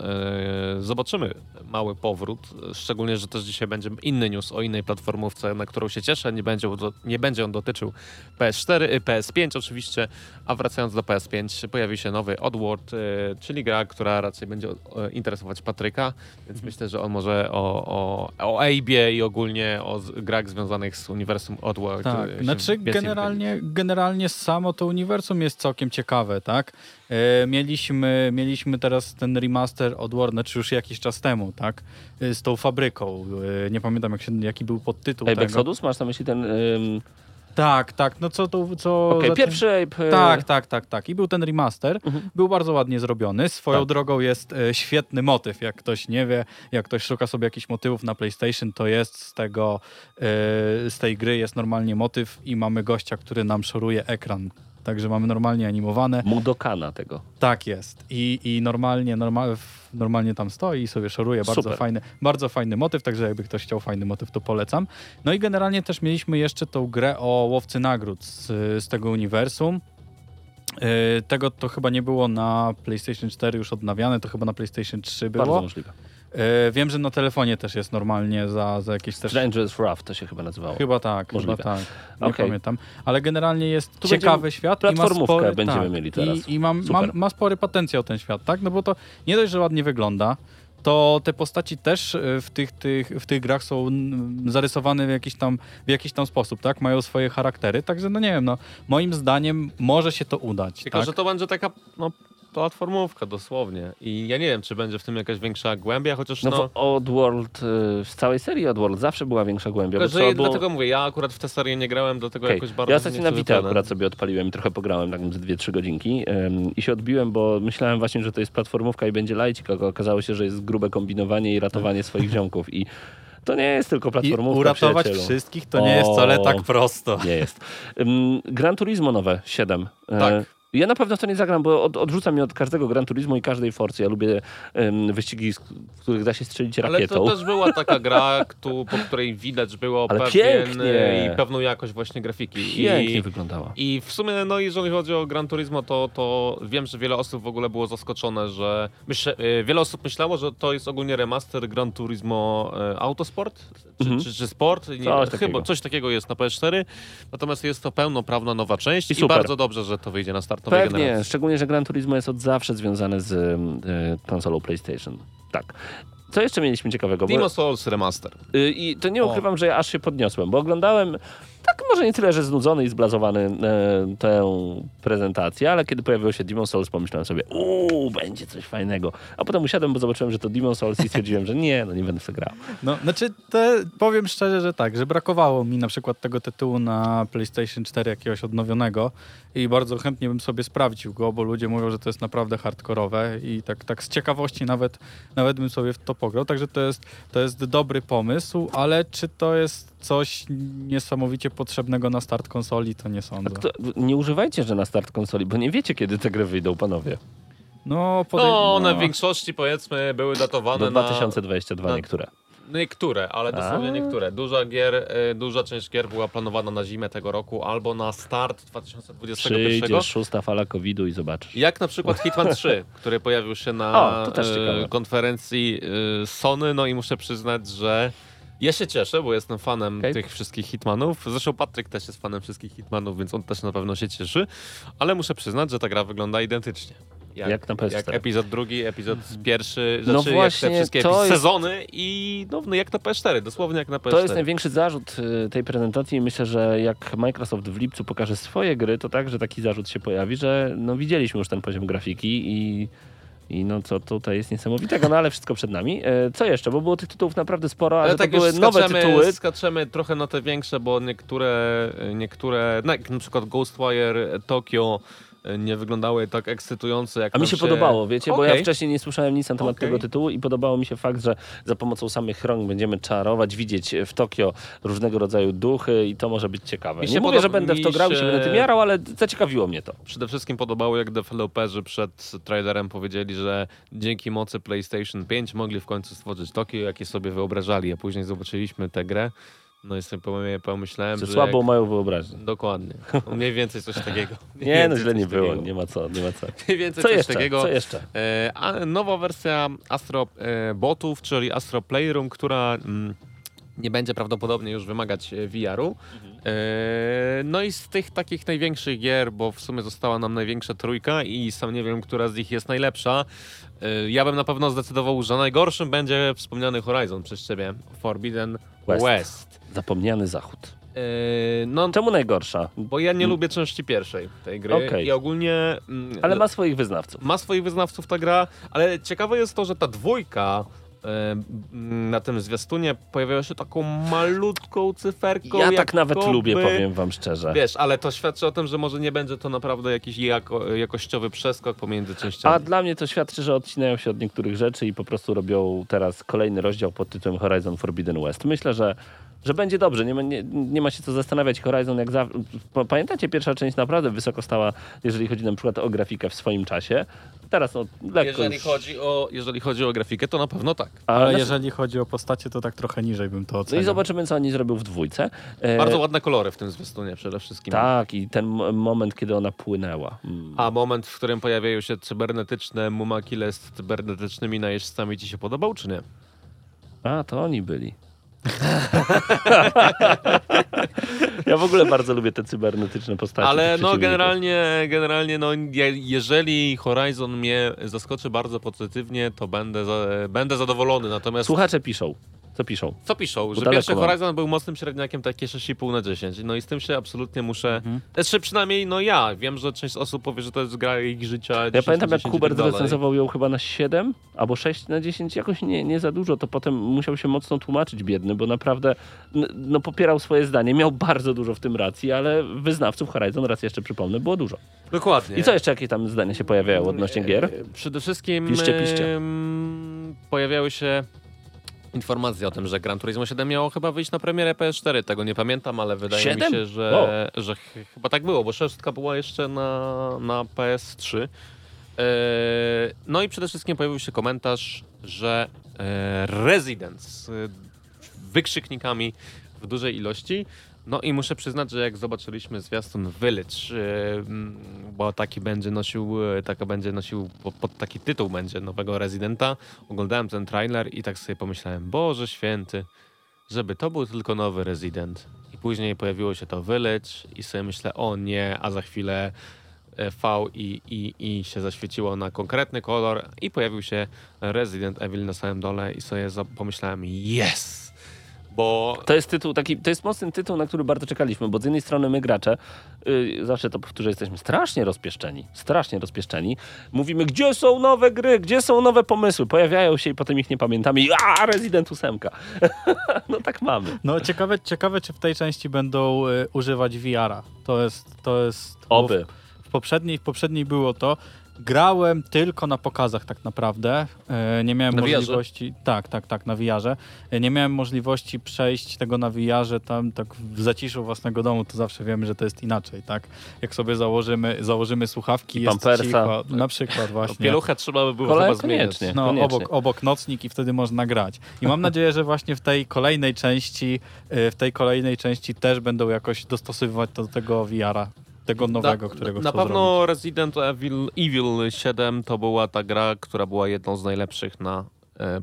e, zobaczymy mały powrót. Szczególnie, że też dzisiaj będzie inny news o innej platformówce, na którą się cieszę. Nie będzie, nie będzie on dotyczył PS4, y, PS5 oczywiście, a wracając do PS5 pojawi się nowy Oddworld, e, czyli gra, która raczej będzie e, interesować Patryka, więc Mhm. myślę, że on może o, o, o Abe'ie i ogólnie o grach związanych z uniwersum Oddworld. Tak, znaczy generalnie, generalnie samo to uniwersum jest całkiem ciekawe, tak? E, mieliśmy, mieliśmy teraz ten remaster od Warner, czy już jakiś czas temu, tak? E, z tą fabryką. E, nie pamiętam jak się, jaki był podtytuł Ape tego. Exodus? Masz na myśli ten... Ym... Tak, tak, no co to... Co tym- pierwszy Ape... y, Tak, tak, tak, tak. I był ten remaster. Mhm. Był bardzo ładnie zrobiony. Swoją Tak. drogą jest e, świetny motyw. Jak ktoś nie wie, jak ktoś szuka sobie jakichś motywów na PlayStation, to jest z tego, e, z tej gry jest normalnie motyw i mamy gościa, który nam szoruje ekran. Także mamy normalnie animowane. Mudokana tego. Tak jest. I, i normalnie, normal, normalnie tam stoi i sobie szoruje. Bardzo Super. fajny, bardzo fajny motyw, także jakby ktoś chciał fajny motyw, to polecam. No i generalnie też mieliśmy jeszcze tą grę o łowcy nagród z, z tego uniwersum. Yy, Tego to chyba nie było na PlayStation 4 już odnawiane, to chyba na PlayStation 3 Bardzo było. możliwe. Yy, Wiem, że na telefonie też jest normalnie za, za jakieś też... Strangers Wrath to się chyba nazywało. Chyba tak, Możliwe. chyba tak. Nie Okej. pamiętam. Ale generalnie jest Tu ciekawy świat. i ma platformówkę spory, będziemy tak, mieli teraz. I, i mam, mam, ma spory potencjał ten świat, tak? No bo to nie dość, że ładnie wygląda, to te postaci też y, w tych, tych, w tych grach są zarysowane w jakiś, tam, w jakiś tam sposób, tak? Mają swoje charaktery, także no nie wiem, no moim zdaniem może się to udać, Tylko, tak? że to będzie taka no, platformówka dosłownie. I ja nie wiem, czy będzie w tym jakaś większa głębia, chociaż No, no... w Oddworld, y, w całej serii Oddworld zawsze była większa głębia. tylko, że było... dlatego mówię, ja akurat w tę serię nie grałem, dlatego Okej. jakoś bardzo Ja nie ostatnio na Vita akurat sobie odpaliłem i trochę pograłem, tak z 2-3 godzinki ym, i się odbiłem, bo myślałem właśnie, że to jest platformówka i będzie lajcik, a okazało się, że jest grube kombinowanie i ratowanie swoich ziomków i to nie jest tylko I platformówka, uratować przyjacielu. wszystkich to nie jest wcale O. tak prosto. Nie jest. Gran Turismo nowe, 7. E, Tak. Ja na pewno w to nie zagram, bo od, odrzuca mnie od każdego Gran Turismo i każdej Forcy. Ja lubię wyścigi, w których da się strzelić Ale rakietą. to też była <laughs> taka gra, któ- po której widać było Ale pewien pięknie. i pewną jakość właśnie grafiki. Pięknie I, wyglądała. I w sumie, no jeżeli chodzi o Gran Turismo, to, to wiem, że wiele osób w ogóle było zaskoczone, że myślę, y, wiele osób myślało, że to jest ogólnie remaster Gran Turismo e, Autosport, czy, Mhm. czy, czy Sport, nie, Coś chyba takiego. coś takiego jest na PS4, natomiast jest to pełnoprawna nowa część I i, bardzo dobrze, że to wyjdzie na start Pewnie, generacji. szczególnie, że Gran Turismo jest od zawsze związane z y, konsolą PlayStation. Tak. Co jeszcze mieliśmy ciekawego? Demon Souls Remaster. y, I to nie O. ukrywam, że ja aż się podniosłem, bo oglądałem, tak może nie tyle, że znudzony i zblazowany e, tę prezentację, ale kiedy pojawiło się Demon Souls, pomyślałem sobie, uuu, będzie coś fajnego. A potem usiadłem, bo zobaczyłem, że to Demon Souls i stwierdziłem, że nie, no nie będę w to grał. No, znaczy, te, powiem szczerze, że tak, że brakowało mi na przykład tego tytułu na PlayStation 4 jakiegoś odnowionego i bardzo chętnie bym sobie sprawdził go, bo ludzie mówią, że to jest naprawdę hardkorowe i tak, tak z ciekawości nawet, nawet bym sobie w to pograł, także to jest, to jest dobry pomysł, ale czy to jest coś niesamowicie potrzebnego na start konsoli, to nie sądzę. Kto, nie używajcie, że na start konsoli, bo nie wiecie, kiedy te gry wyjdą, panowie. No, podej- No, one w większości powiedzmy były datowane Do na... 2022 na- niektóre. Niektóre, ale dosłownie A. niektóre. Duża, gier, y, duża część gier była planowana na zimę tego roku albo na start 2021. Przyjdzie szósta fala COVID-u i zobaczysz. Jak na przykład Hitman 3, <laughs> który pojawił się na O, ciekawe. konferencji e, Sony, no i muszę przyznać, że ja się cieszę, bo jestem fanem Okej. tych wszystkich Hitmanów. Zresztą Patryk też jest fanem wszystkich Hitmanów, więc on też na pewno się cieszy. Ale muszę przyznać, że ta gra wygląda identycznie. Jak na PS4. Jak epizod drugi, epizod pierwszy, No znaczy jak właśnie, te wszystkie jest- sezony i no, no jak na PS4, dosłownie jak na PS4. To jest największy zarzut y, tej prezentacji i myślę, że jak Microsoft w lipcu pokaże swoje gry, to także taki zarzut się pojawi, że no widzieliśmy już ten poziom grafiki i I no co tutaj jest niesamowitego, no ale wszystko przed nami. E, co jeszcze? Bo było tych tytułów naprawdę sporo, ale, Ale to tak były nowe tytuły. skaczemy trochę na te większe, bo niektóre, niektóre jak na przykład Ghostwire Tokyo nie wyglądały tak ekscytująco jak A mi nam się podobało, wiecie, bo ja wcześniej nie słyszałem nic na temat Okej. tego tytułu i podobało mi się fakt, że za pomocą samych rąk będziemy czarować, widzieć w Tokio różnego rodzaju duchy i to może być ciekawe. Mi Nie się mówię, że będę w to grał i się się- będę tym jarał, ale zaciekawiło mnie to. Przede wszystkim podobało, jak deweloperzy przed trailerem powiedzieli, że dzięki mocy PlayStation 5 mogli w końcu stworzyć Tokio, jakie sobie wyobrażali, a później zobaczyliśmy tę grę. No i sobie pomyślałem, Że że słabą jak... mają wyobraźnię. Dokładnie. Mniej więcej coś <laughs> takiego. Mniej Nie, no źle nie było, takiego. nie ma co, nie ma co. Mniej więcej Co coś jeszcze? takiego. Co jeszcze? E, a nowa wersja Astro e, Botów, czyli Astro Playroom, która mm, nie będzie prawdopodobnie już wymagać e, VR-u. E, no i z tych takich największych gier, bo w sumie została nam największa trójka i sam nie wiem, która z nich jest najlepsza. E, ja bym na pewno zdecydował, że najgorszym będzie wspomniany Horizon przez ciebie, Forbidden West. West. Zapomniany zachód. No, Czemu najgorsza? bo ja nie lubię części pierwszej tej gry Okej. i ogólnie... mm, Ale ma swoich wyznawców. ma swoich wyznawców ta gra, ale ciekawe jest to, że ta dwójka na tym zwiastunie pojawiała się taką malutką cyferką. Ja tak nawet jakoby- lubię, powiem wam szczerze. Wiesz, ale to świadczy o tym, że może nie będzie to naprawdę jakiś jako, jakościowy przeskok pomiędzy częściami. A dla mnie to świadczy, że odcinają się od niektórych rzeczy i po prostu robią teraz kolejny rozdział pod tytułem Horizon Forbidden West. Myślę, że, że będzie dobrze. Nie ma, nie, nie ma się co zastanawiać. Horizon, jak zawsze. Pamiętacie, pierwsza część naprawdę wysoko stała, jeżeli chodzi na przykład o grafikę w swoim czasie. Teraz no, lekko jeżeli, już... chodzi o, jeżeli chodzi o grafikę, to na pewno tak. Ale znaczy- jeżeli chodzi o postacie, to tak trochę niżej bym to No ocenił. i zobaczymy, co oni zrobią w dwójce. E, Bardzo ładne kolory w tym zwiastunie przede wszystkim. Tak, i ten moment, kiedy ona płynęła. Mm. A moment, w którym pojawiają się cybernetyczne mumakile z cybernetycznymi najeźdźcami ci się podobał, czy nie? A, to oni byli. Ja w ogóle bardzo lubię te cybernetyczne postacie. Ale no generalnie, generalnie no, je, jeżeli Horizon mnie zaskoczy bardzo pozytywnie, to będę, za, będę zadowolony. Natomiast Słuchacze piszą. Co piszą? co piszą? Że daleko pierwszy mam. Horizon był mocnym średniakiem, takie 6,5 na 10. No i z tym się absolutnie muszę... Mhm. Znaczy przynajmniej no ja. Wiem, że część osób powie, że to jest gra ich życia 10 Ja pamiętam, jak 10 i Hubert tak dalej. recenzował ją chyba na 7 albo 6 na 10, jakoś nie, nie za dużo, to potem musiał się mocno tłumaczyć biedny, bo naprawdę no, popierał swoje zdanie. Miał bardzo dużo w tym racji, ale wyznawców Horizon, raz jeszcze przypomnę, było dużo. Dokładnie. I co jeszcze, jakie tam zdania się pojawiają odnośnie gier? E, Przede wszystkim Piszcie, piszcie. pojawiały się informacje o tym, że Gran Turismo 7 miało chyba wyjść na premierę PS4. Tego nie pamiętam, ale wydaje Siedem? mi się, że, że ch chyba tak było, bo szóstka była jeszcze na, na PS3. E, no i przede wszystkim pojawił się komentarz, że e, Resident z e, wykrzyknikami w dużej ilości. No i muszę przyznać, że jak zobaczyliśmy zwiastun Village, e, bo taki będzie nosił, e, taka będzie nosił, pod, taki tytuł będzie nowego Residenta, oglądałem ten trailer i tak sobie pomyślałem, Boże święty, żeby to był tylko nowy Resident. I później pojawiło się to Village i sobie myślę, o nie, a za chwilę e, V i, i, i się zaświeciło na konkretny kolor i pojawił się Resident Evil na samym dole i sobie pomyślałem, yes! Bo To jest tytuł taki, to jest mocny tytuł, na który bardzo czekaliśmy, bo z jednej strony my gracze, yy, zawsze to powtórzę, jesteśmy strasznie rozpieszczeni, strasznie rozpieszczeni. Mówimy, gdzie są nowe gry, gdzie są nowe pomysły, pojawiają się i potem ich nie pamiętamy i a, Resident 8. <laughs> no tak mamy. No ciekawe, ciekawe, czy w tej części będą y, używać VR-a. To jest, to jest... Oby. W, w, poprzedniej, w poprzedniej było to. Grałem tylko na pokazach tak naprawdę. E, nie miałem Na VR-ze? możliwości... Tak, tak, tak, na VR-ze. E, nie miałem możliwości przejść tego na VR-ze tam tak w zaciszu własnego domu, to zawsze wiemy, że to jest inaczej, tak? Jak sobie założymy, założymy słuchawki, I jest pampersa. cicho, na przykład właśnie. pieluchę trzeba by było Kole- chyba zmieniać. koniecznie. No, Koniecznie. obok, obok nocnik i wtedy można grać. I mam nadzieję, że właśnie w tej kolejnej części, y, w tej kolejnej części też będą jakoś dostosowywać to do tego VR-a, tego nowego, którego Na pewno zrobić. Resident Evil, Evil 7 to była ta gra, która była jedną z najlepszych na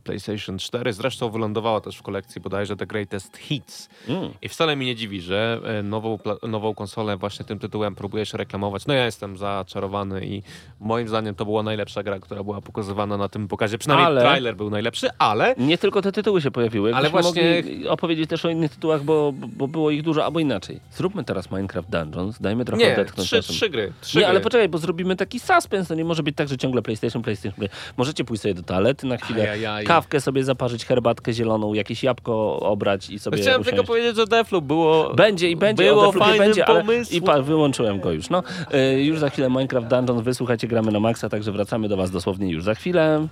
PlayStation 4. Zresztą wylądowała też w kolekcji bodajże The Greatest Hits. Mm. I wcale mi nie dziwi, że e, nową, nową konsolę właśnie tym tytułem próbujesz reklamować. No ja jestem zaczarowany i moim zdaniem to była najlepsza gra, która była pokazywana na tym pokazie. Przynajmniej Ale- trailer był najlepszy, ale Nie tylko te tytuły się pojawiły. Ale właśnie- opowiedzieć też o innych tytułach, bo, bo było ich dużo, albo inaczej. Zróbmy teraz Minecraft Dungeons, dajmy trochę nie, odetchnąć trzy, trzy gry. Trzy Nie, gry. ale poczekaj, bo zrobimy taki suspense. To nie może być tak, że ciągle PlayStation, PlayStation, Play. Możecie pójść sobie do toalety na chwilę, Kawkę sobie zaparzyć, herbatkę zieloną, jakieś jabłko obrać i sobie Chciałem usiąść. tylko powiedzieć, że Deathloop było... Będzie i będzie, Było fajnym będzie, ale pomysłem. i pa, wyłączyłem go już. No, y, już za chwilę Minecraft Dungeon, wysłuchajcie, gramy na maksa, także wracamy do was dosłownie już za chwilę.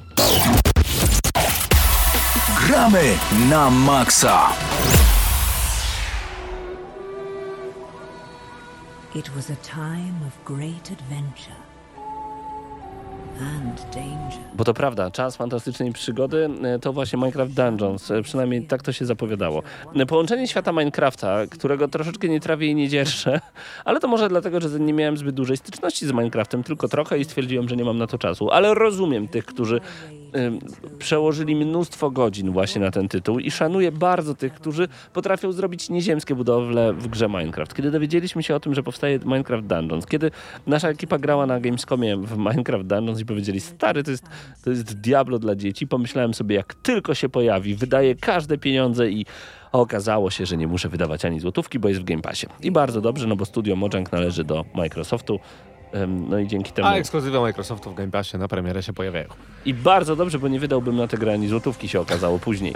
Gramy na maksa. It was a time of great adventure. Bo to prawda, czas fantastycznej przygody e, to właśnie Minecraft Dungeons, e, przynajmniej tak to się zapowiadało. E, Połączenie świata Minecrafta, którego troszeczkę nie trawię i nie dzierżę, <laughs> ale to może dlatego, że nie miałem zbyt dużej styczności z Minecraftem, tylko trochę i stwierdziłem, że nie mam na to czasu. Ale rozumiem tych, którzy przełożyli mnóstwo godzin właśnie na ten tytuł i szanuję bardzo tych, którzy potrafią zrobić nieziemskie budowle w grze Minecraft. Kiedy dowiedzieliśmy się o tym, że powstaje Minecraft Dungeons, kiedy nasza ekipa grała na Gamescomie w Minecraft Dungeons i powiedzieli, stary, to jest, to jest Diablo dla dzieci, pomyślałem sobie, jak tylko się pojawi, wydaję każde pieniądze i okazało się, że nie muszę wydawać ani złotówki, bo jest w Game Passie. I bardzo dobrze, no bo studio Mojang należy do Microsoftu. No i dzięki temu. A ekskluzywy Microsoftu w Game Passie na premierę się pojawiają. I bardzo dobrze, bo nie wydałbym na tę grę ani złotówki się okazało później.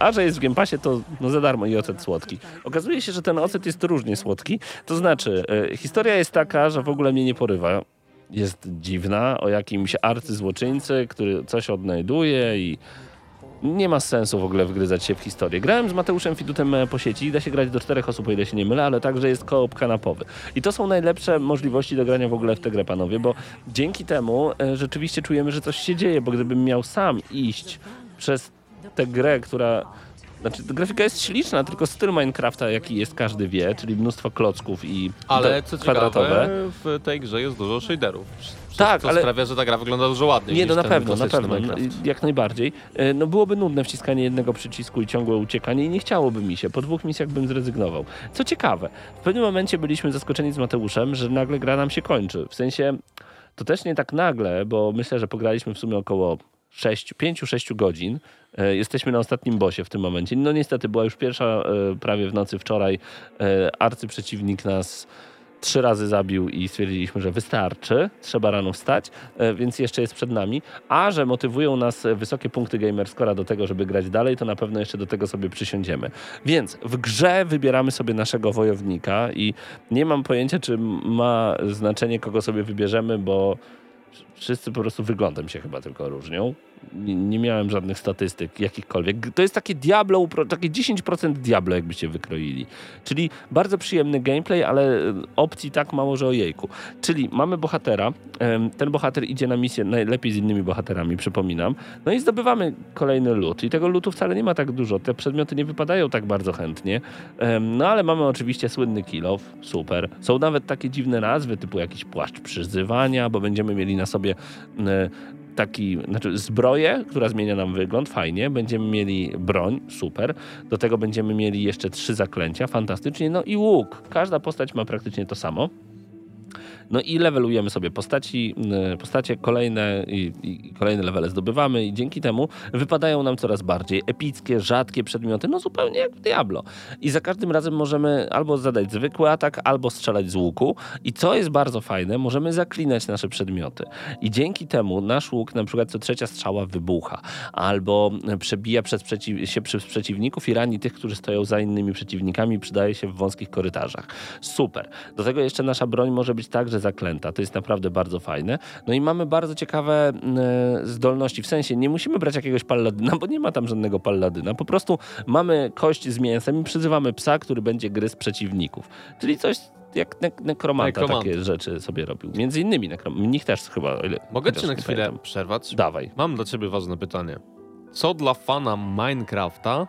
A że jest w Game Passie, to no za darmo i ocet słodki. Okazuje się, że ten ocet jest różnie słodki. To znaczy, e, historia jest taka, że w ogóle mnie nie porywa. Jest dziwna, o jakimś arcyzłoczyńcy, który coś odnajduje i nie ma sensu w ogóle wgryzać się w historię. Grałem z Mateuszem Fidutem e, po sieci, da się grać do czterech osób, o ile się nie mylę, ale także jest koop kanapowy. I to są najlepsze możliwości do grania w ogóle w tę grę, panowie, bo dzięki temu e, rzeczywiście czujemy, że coś się dzieje, bo gdybym miał sam iść przez tę grę, która... Znaczy, grafika jest śliczna, tylko styl Minecrafta, jaki jest, każdy wie, czyli mnóstwo klocków i Ale co kwadratowe. ciekawe, w tej grze jest dużo shaderów. Tak, co ale- sprawia, że ta gra wygląda dużo ładniej Nie, no na pewno, na pewno, no, Minecraft. jak najbardziej. E, No byłoby nudne wciskanie jednego przycisku i ciągłe uciekanie i nie chciałoby mi się. Po dwóch misjach bym zrezygnował. Co ciekawe, w pewnym momencie byliśmy zaskoczeni z Mateuszem, że nagle gra nam się kończy. W sensie, to też nie tak nagle, bo myślę, że pograliśmy w sumie około 5-6 godzin. E, Jesteśmy na ostatnim bosie w tym momencie. No niestety była już pierwsza e, prawie w nocy wczoraj. E, Arcyprzeciwnik nas trzy razy zabił i stwierdziliśmy, że wystarczy, trzeba rano wstać, więc jeszcze jest przed nami. A że motywują nas wysokie punkty gamerscora do tego, żeby grać dalej, to na pewno jeszcze do tego sobie przysiądziemy. Więc w grze wybieramy sobie naszego wojownika i nie mam pojęcia, czy ma znaczenie, kogo sobie wybierzemy, bo wszyscy po prostu wyglądem się chyba tylko różnią. Nie, nie miałem żadnych statystyk jakichkolwiek. To jest takie Diablo, takie 10% Diablo jakbyście wykroili. Czyli bardzo przyjemny gameplay, ale e, opcji tak mało, że ojejku. Czyli mamy bohatera, ten bohater idzie na misję najlepiej z innymi bohaterami, przypominam, no i zdobywamy kolejny loot. I tego lootu wcale nie ma tak dużo, te przedmioty nie wypadają tak bardzo chętnie, no ale mamy oczywiście słynny kill off, super. Są nawet takie dziwne nazwy, typu jakiś płaszcz przyzywania, bo będziemy mieli na sobie e, taki, znaczy zbroję, która zmienia nam wygląd, fajnie. Będziemy mieli broń, super. Do tego będziemy mieli jeszcze trzy zaklęcia, fantastycznie. No i łuk. Każda postać ma praktycznie to samo. No i levelujemy sobie postaci, y, postacie kolejne i, i kolejne levele zdobywamy i dzięki temu wypadają nam coraz bardziej epickie, rzadkie przedmioty, no zupełnie jak w Diablo. I za każdym razem możemy albo zadać zwykły atak, albo strzelać z łuku i co jest bardzo fajne, możemy zaklinać nasze przedmioty. I dzięki temu nasz łuk na przykład co trzecia strzała wybucha, albo przebija przez przeciw, się przez przeciwników i rani tych, którzy stoją za innymi przeciwnikami, przydaje się w wąskich korytarzach. Super. Do tego jeszcze nasza broń może być także zaklęta. To jest naprawdę bardzo fajne. No i mamy bardzo ciekawe e, zdolności. W sensie nie musimy brać jakiegoś palladyna, bo nie ma tam żadnego palladyna. Po prostu mamy kość z mięsem i przyzywamy psa, który będzie gryzł przeciwników. Czyli coś jak ne nekromanta, Nekromanta. takie rzeczy sobie robił. Między innymi nekrom mnich też chyba. ile- Mogę cię na chwilę pamiętam. przerwać? Dawaj. Mam dla ciebie ważne pytanie. Co dla fana Minecrafta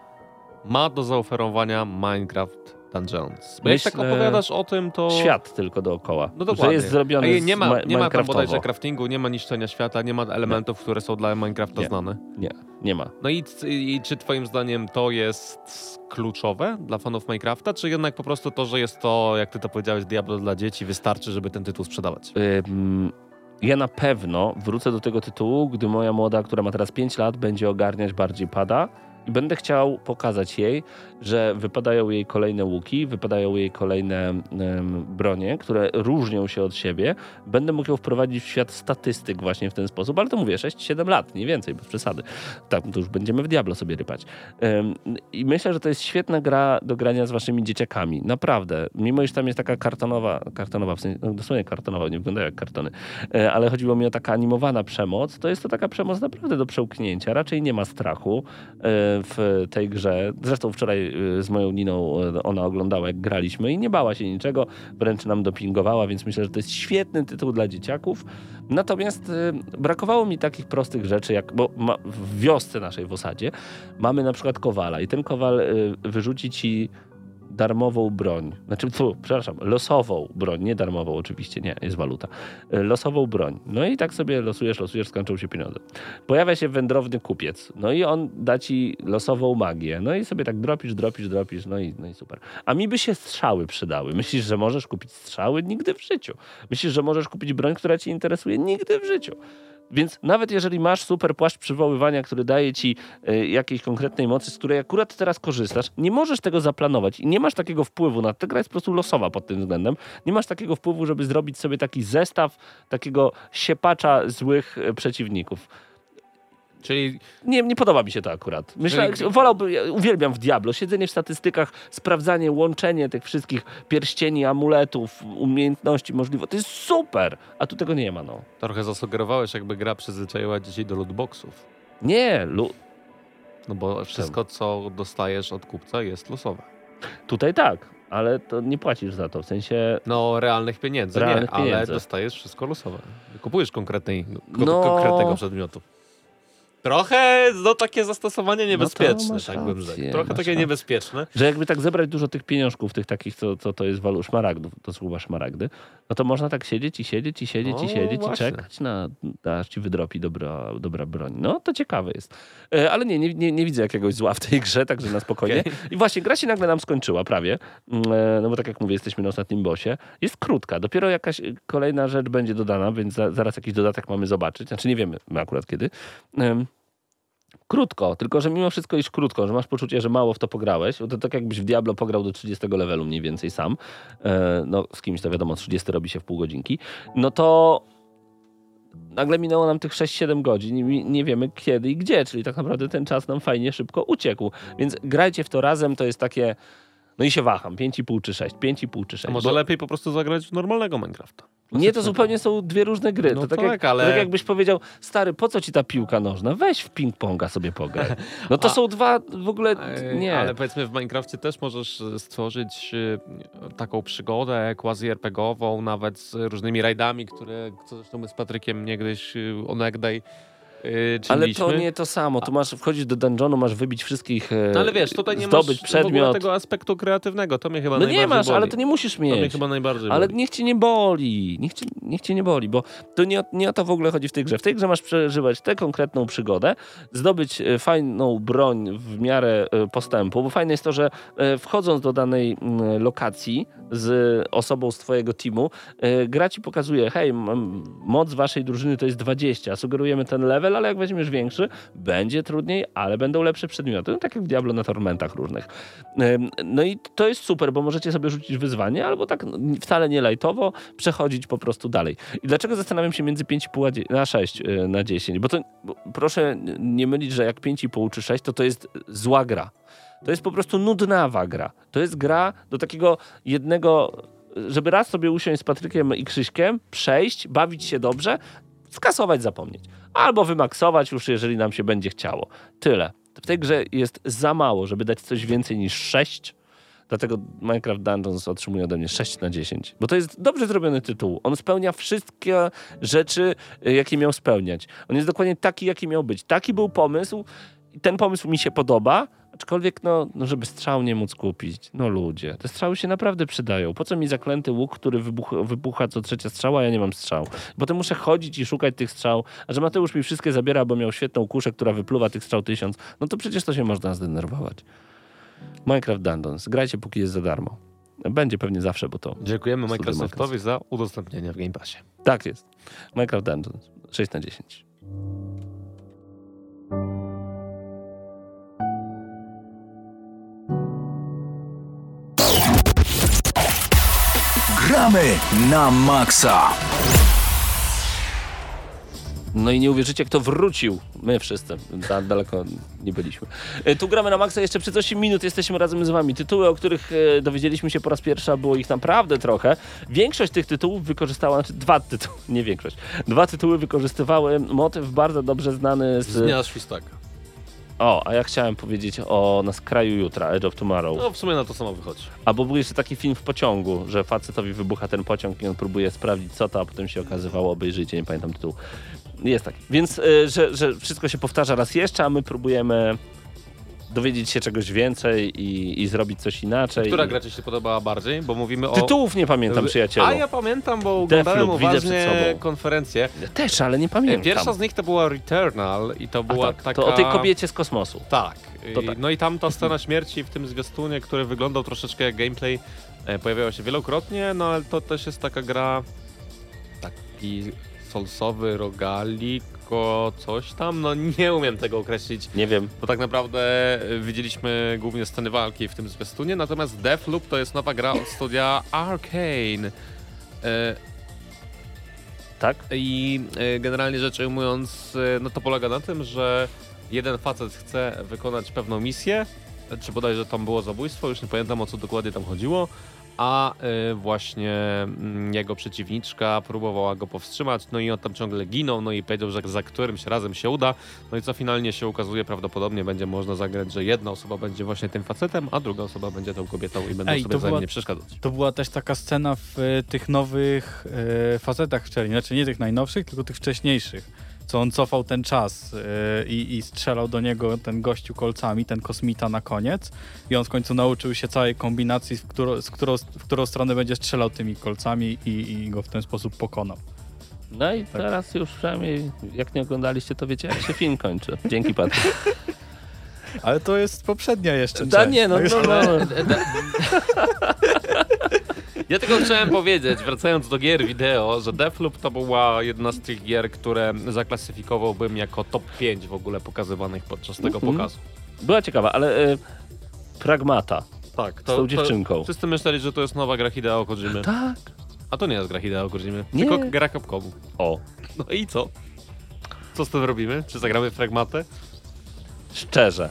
ma do zaoferowania Minecraft Dungeons. Bo jak tak Myślę- opowiadasz o tym, to... Świat tylko dookoła. No że dokładnie. jest zrobiony nie ma, nie ma tam bodajże craftingu, nie ma niszczenia świata, nie ma elementów, które są dla Minecrafta Nie. znane. Nie, nie ma. No i, i czy twoim zdaniem to jest kluczowe dla fanów Minecrafta, czy jednak po prostu to, że jest to, jak ty to powiedziałeś, Diablo dla dzieci, wystarczy, żeby ten tytuł sprzedawać? Ym, ja na pewno wrócę do tego tytułu, gdy moja młoda, która ma teraz 5 lat, będzie ogarniać bardziej pada. I będę chciał pokazać jej, że wypadają jej kolejne łuki, wypadają jej kolejne em, bronie, które różnią się od siebie. Będę mógł ją wprowadzić w świat statystyk właśnie w ten sposób, ale to mówię, 6-7 lat, nie więcej, bez przesady. Tak, to już będziemy w Diablo sobie rypać. Em, I myślę, że to jest świetna gra do grania z waszymi dzieciakami. Naprawdę. Mimo, iż tam jest taka kartonowa, kartonowa, w sensie, no dosłownie kartonowa, nie wyglądają jak kartony, e, ale chodziło mi o taka animowana przemoc, to jest to taka przemoc naprawdę do przełknięcia. Raczej nie ma strachu e, w tej grze. Zresztą wczoraj e, z moją Niną e, ona oglądała, jak graliśmy i nie bała się niczego, wręcz nam dopingowała, więc myślę, że to jest świetny tytuł dla dzieciaków. Natomiast e, brakowało mi takich prostych rzeczy, jak bo w wiosce naszej w osadzie mamy na przykład kowala i ten kowal wyrzuci ci darmową broń. Znaczy, fu, przepraszam, losową broń, nie darmową oczywiście, nie, jest waluta. E, Losową broń. No i tak sobie losujesz, losujesz, skończą się pieniądze. Pojawia się wędrowny kupiec. No i on da ci losową magię. No i sobie tak dropisz, dropisz, dropisz, no i, no i super. A mi by się strzały przydały. Myślisz, że możesz kupić strzały? Nigdy w życiu. Myślisz, że możesz kupić broń, która ci interesuje? Nigdy w życiu. Więc nawet jeżeli masz super płaszcz przywoływania, który daje ci e, jakiejś konkretnej mocy, z której akurat teraz korzystasz, nie możesz tego zaplanować i nie masz takiego wpływu na ta gra jest po prostu losowa pod tym względem. Nie masz takiego wpływu, żeby zrobić sobie taki zestaw takiego siepacza złych e, przeciwników. Czyli Nie, nie podoba mi się to akurat. Myślę, Czyli- wolałbym, ja uwielbiam w Diablo, siedzenie w statystykach, sprawdzanie, łączenie tych wszystkich pierścieni, amuletów, umiejętności, możliwości. To jest super, a tu tego nie ma, no. trochę zasugerowałeś, jakby gra przyzwyczaiła dzieci do lootboxów. Nie, lu- No bo wszystko, co dostajesz od kupca jest losowe. tutaj tak, ale to nie płacisz za to, w sensie... No, realnych pieniędzy Realnych nie, ale pieniędzy. dostajesz wszystko losowe. Kupujesz konkretnej, ko- No. konkretnego przedmiotu. Trochę no, takie zastosowanie niebezpieczne, masz tak bym rzekł. Trochę takie rację. niebezpieczne. Że jakby tak zebrać dużo tych pieniążków, tych takich, co, co to jest walu szmaragdów, to słowa szmaragdy, no to można tak siedzieć i siedzieć i siedzieć O, i siedzieć właśnie. i czekać na, aż ci wydropi dobra, dobra broń. No to ciekawe jest. E, ale nie, nie, nie, nie widzę jakiegoś zła w tej grze, także na spokojnie. I właśnie gra się nagle nam skończyła prawie, Mm, e, no bo tak jak mówię, jesteśmy na ostatnim bosie. Jest krótka, dopiero jakaś e, kolejna rzecz będzie dodana, więc za, zaraz jakiś dodatek mamy zobaczyć. Znaczy nie wiemy my akurat kiedy. Krótko, tylko że mimo wszystko iż krótko, że masz poczucie, że mało w to pograłeś, to tak jakbyś w Diablo pograł do 30 levelu mniej więcej sam, e, no z kimś to wiadomo, 30 robi się w pół godzinki, no to nagle minęło nam tych 6-7 godzin i nie wiemy kiedy i gdzie, czyli tak naprawdę ten czas nam fajnie szybko uciekł, więc grajcie w to razem, to jest takie, no i się waham, 5,5 czy 6, 5,5 czy 6. A może lepiej po prostu zagrać w normalnego Minecrafta. nie, to zupełnie są dwie różne gry. No to tak, tak, jak, ale- to tak jakbyś powiedział, stary, po co ci ta piłka nożna? Weź w ping-ponga sobie pograj. No to <laughs> A- są dwa w ogóle, nie. Ale powiedzmy w Minecrafcie też możesz e, stworzyć e, taką przygodę quasi-RPGową, nawet z różnymi rajdami, które co zresztą my z Patrykiem niegdyś e, onegdaj e, Ale to nie to samo. Tu masz wchodzić do dungeonu, masz wybić wszystkich, e, No ale wiesz, tutaj nie zdobyć masz przedmiot. tego aspektu kreatywnego. To mnie chyba No najbardziej nie masz, boli. ale to nie musisz To mnie mieć. chyba najbardziej Ale boli. niech cię nie boli. Niech cię, niech cię nie boli, bo to nie, o- nie o to w ogóle chodzi w tej grze. W tej grze masz przeżywać tę konkretną przygodę, zdobyć e, fajną broń w miarę e, postępu, bo fajne jest to, że wchodząc do danej mm, lokacji z osobą z twojego teamu, gra ci pokazuje, hej, moc waszej drużyny to jest 20, sugerujemy ten level, ale jak weźmiesz większy, będzie trudniej, ale będą lepsze przedmioty. No, tak jak w Diablo na tormentach różnych. No i to jest super, bo możecie sobie rzucić wyzwanie, albo tak no, wcale nie lajtowo, przechodzić po prostu dalej. I dlaczego zastanawiam się między 5,5 a dzie- na 6 y, na 10? Bo to bo proszę nie mylić, że jak 5,5 czy 6, to to jest zła gra. To jest po prostu nudnawa gra. To jest gra do takiego jednego, żeby raz sobie usiąść z Patrykiem i Krzyśkiem, przejść, bawić się dobrze, skasować, zapomnieć. Albo wymaksować już, jeżeli nam się będzie chciało. Tyle. W tej grze jest za mało, żeby dać coś więcej niż 6. Dlatego Minecraft Dungeons otrzymuje ode mnie 6 na 10. Bo to jest dobrze zrobiony tytuł. On spełnia wszystkie rzeczy, y, jakie miał spełniać. On jest dokładnie taki, jaki miał być. Taki był pomysł ten pomysł mi się podoba, aczkolwiek no, no żeby strzał nie móc kupić. No ludzie, te strzały się naprawdę przydają. Po co mi zaklęty łuk, który wybucha, wybucha co trzecia strzała, a ja nie mam strzał. Potem muszę chodzić i szukać tych strzał, a że Mateusz mi wszystkie zabiera, bo miał świetną kuszę, która wypluwa tych strzał tysiąc, no to przecież to się można zdenerwować. Minecraft Dungeons. Grajcie póki jest za darmo. Będzie pewnie zawsze, bo to Dziękujemy Microsoftowi za udostępnienie w Game Passie. tak jest. Minecraft Dungeons. 6 na 10. Gramy na maksa. No i nie uwierzycie, kto wrócił. My wszyscy. Da, daleko nie byliśmy. E, Tu gramy na maksa. Jeszcze przez 8 minut jesteśmy razem z wami. Tytuły, o których e, dowiedzieliśmy się po raz pierwszy, a było ich naprawdę trochę. Większość tych tytułów wykorzystała, znaczy dwa tytuły, <laughs> nie większość. Dwa tytuły wykorzystywały motyw bardzo dobrze znany z... Z dnia świstaka. O, a ja chciałem powiedzieć o Na skraju jutra, Edge of Tomorrow. No w sumie na to samo wychodzi. Albo był jeszcze taki film w pociągu, że facetowi wybucha ten pociąg i on próbuje sprawdzić co to, a potem się okazywało, obejrzyjcie, nie pamiętam tytułu. Jest taki. Więc, y, że, że wszystko się powtarza raz jeszcze, a my próbujemy dowiedzieć się czegoś więcej i, i zrobić coś inaczej. Która gra ci się podobała bardziej? Bo mówimy o... Tytułów nie pamiętam, przyjacielu. A ja pamiętam, bo oglądałem Deathloop, uważnie konferencję. Ja Też, ale nie pamiętam. Pierwsza z nich to była Returnal i to A była tak, taka... To o tej kobiecie z kosmosu. Tak. I- tak. No i tam ta scena śmierci w tym zwiastunie, który wyglądał troszeczkę jak gameplay, e, pojawiała się wielokrotnie, no ale to też jest taka gra, taki solsowy rogaliko, coś tam, no nie umiem tego określić, Nie wiem. bo tak naprawdę e, widzieliśmy głównie sceny walki w tym zwiastunie, natomiast Deathloop to jest nowa gra od studia Arkane. E, Tak? i e, generalnie rzecz ujmując, no to polega na tym, że jeden facet chce wykonać pewną misję, czy bodajże tam było zabójstwo, już nie pamiętam o co dokładnie tam chodziło, a e, właśnie mm, jego przeciwniczka próbowała go powstrzymać, no i on tam ciągle ginął, no i powiedział, że za którymś razem się uda, no i co finalnie się ukazuje, prawdopodobnie będzie można zagrać, że jedna osoba będzie właśnie tym facetem, a druga osoba będzie tą kobietą i będą Ej, sobie wzajemnie przeszkadzać. To była też taka scena w e, tych nowych e, facetach w Czerni. Znaczy nie tych najnowszych, tylko tych wcześniejszych. Co on cofał ten czas e, i, strzelał do niego ten gościu kolcami, ten kosmita na koniec. I on w końcu nauczył się całej kombinacji, w którą, z którą, w którą stronę będzie strzelał tymi kolcami i, i go w ten sposób pokonał. No i teraz już przynajmniej, jak nie oglądaliście, to wiecie, jak się film kończy. Dzięki, Patryk. Ale to jest poprzednia jeszcze Da, część. nie, no, no, no. <laughs> Ja tylko chciałem powiedzieć, wracając do gier wideo, że Deathloop to była jedna z tych gier, które zaklasyfikowałbym jako top 5 w ogóle pokazywanych podczas tego Mhm. pokazu. Była ciekawa, ale e, Pragmata. Tak, Z tą dziewczynką. wszyscy myśleli, że to jest nowa gra Hideo Kojimy. Tak. A to nie jest gra Hideo Kojimy, Nie. tylko gra Capcomu. O, No i co? Co z tym robimy? Czy zagramy fragmatę? szczerze.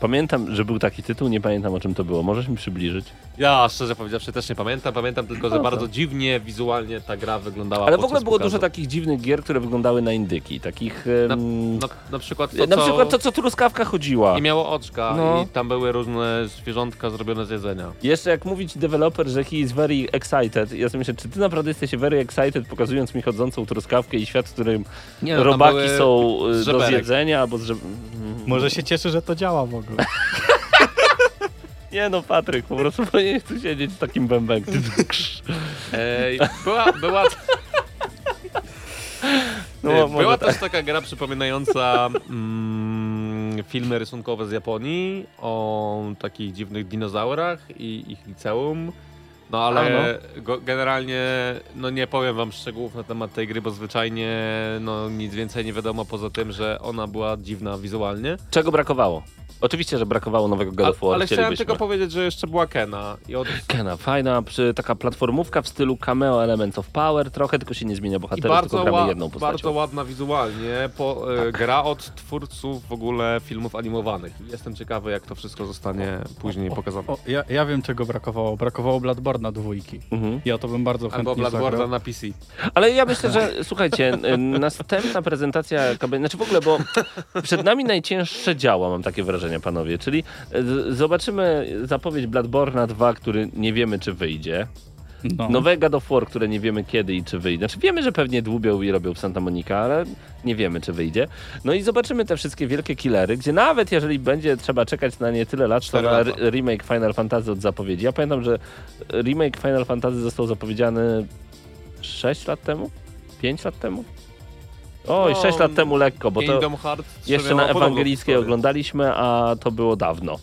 Pamiętam, że był taki tytuł, nie pamiętam o czym to było. Możesz mi przybliżyć? Ja szczerze powiedziawszy też nie pamiętam. Pamiętam tylko, że No bardzo dziwnie wizualnie ta gra wyglądała Ale w ogóle było pokazu. dużo takich dziwnych gier, które wyglądały na indyki. Takich... Na, na, na przykład to, na co... przykład to, co truskawka chodziła. I miało oczka No. i tam były różne zwierzątka zrobione z jedzenia. Jeszcze jak mówić deweloper, że he is very excited. Ja sobie myślę, czy ty naprawdę jesteś very excited, pokazując mi chodzącą truskawkę i świat, w którym Nie, no, robaki są z do zjedzenia albo z. Może się cieszy, że to działa w ogóle. <laughs> Nie no, Patryk, po prostu nie chcę siedzieć z takim bębenkiem. <laughs> Ej, była była, No, była tak. też taka gra przypominająca mm, filmy rysunkowe z Japonii o takich dziwnych dinozaurach i ich liceum. No ale go, generalnie no nie powiem wam szczegółów na temat tej gry, bo zwyczajnie no nic więcej nie wiadomo poza tym, że ona była dziwna wizualnie. Czego brakowało? Oczywiście, że brakowało nowego God of War. ale chciałem tylko powiedzieć, że jeszcze była Kena i od Kena, fajna, przy, taka platformówka w stylu cameo Elements of Power, trochę tylko się nie zmienia I bohaterów, bardzo, tylko gramy ła- jedną postacią. bardzo ładna wizualnie, po, e, gra od twórców w ogóle filmów animowanych. Jestem ciekawy, jak to wszystko zostanie później pokazane. O, ja, ja wiem, czego brakowało. Brakowało Bloodborne'a dwójki. Mhm. Ja to bym bardzo Albo chętnie Bloodborne'a zagrał. na PC. Ale ja myślę, że słuchajcie, y, następna prezentacja znaczy w ogóle, bo przed nami najcięższe działa, mam takie wrażenie, panowie, czyli z- zobaczymy zapowiedź Bloodborne'a 2, który nie wiemy, czy wyjdzie. No. Nowe God of War, które nie wiemy kiedy i czy wyjdzie. Znaczy wiemy, że pewnie dłubią i robią w Santa Monica, ale nie wiemy, czy wyjdzie. No i zobaczymy te wszystkie wielkie killery, gdzie nawet jeżeli będzie trzeba czekać na nie tyle lat, Cztery na remake Final Fantasy od zapowiedzi. Ja pamiętam, że remake Final Fantasy został zapowiedziany 6 lat temu? 5 lat temu? Oj, No, 6 lat temu lekko, bo to Kingdom Hearts trzy jeszcze na Ewangelickiej oglądaliśmy, a to było dawno.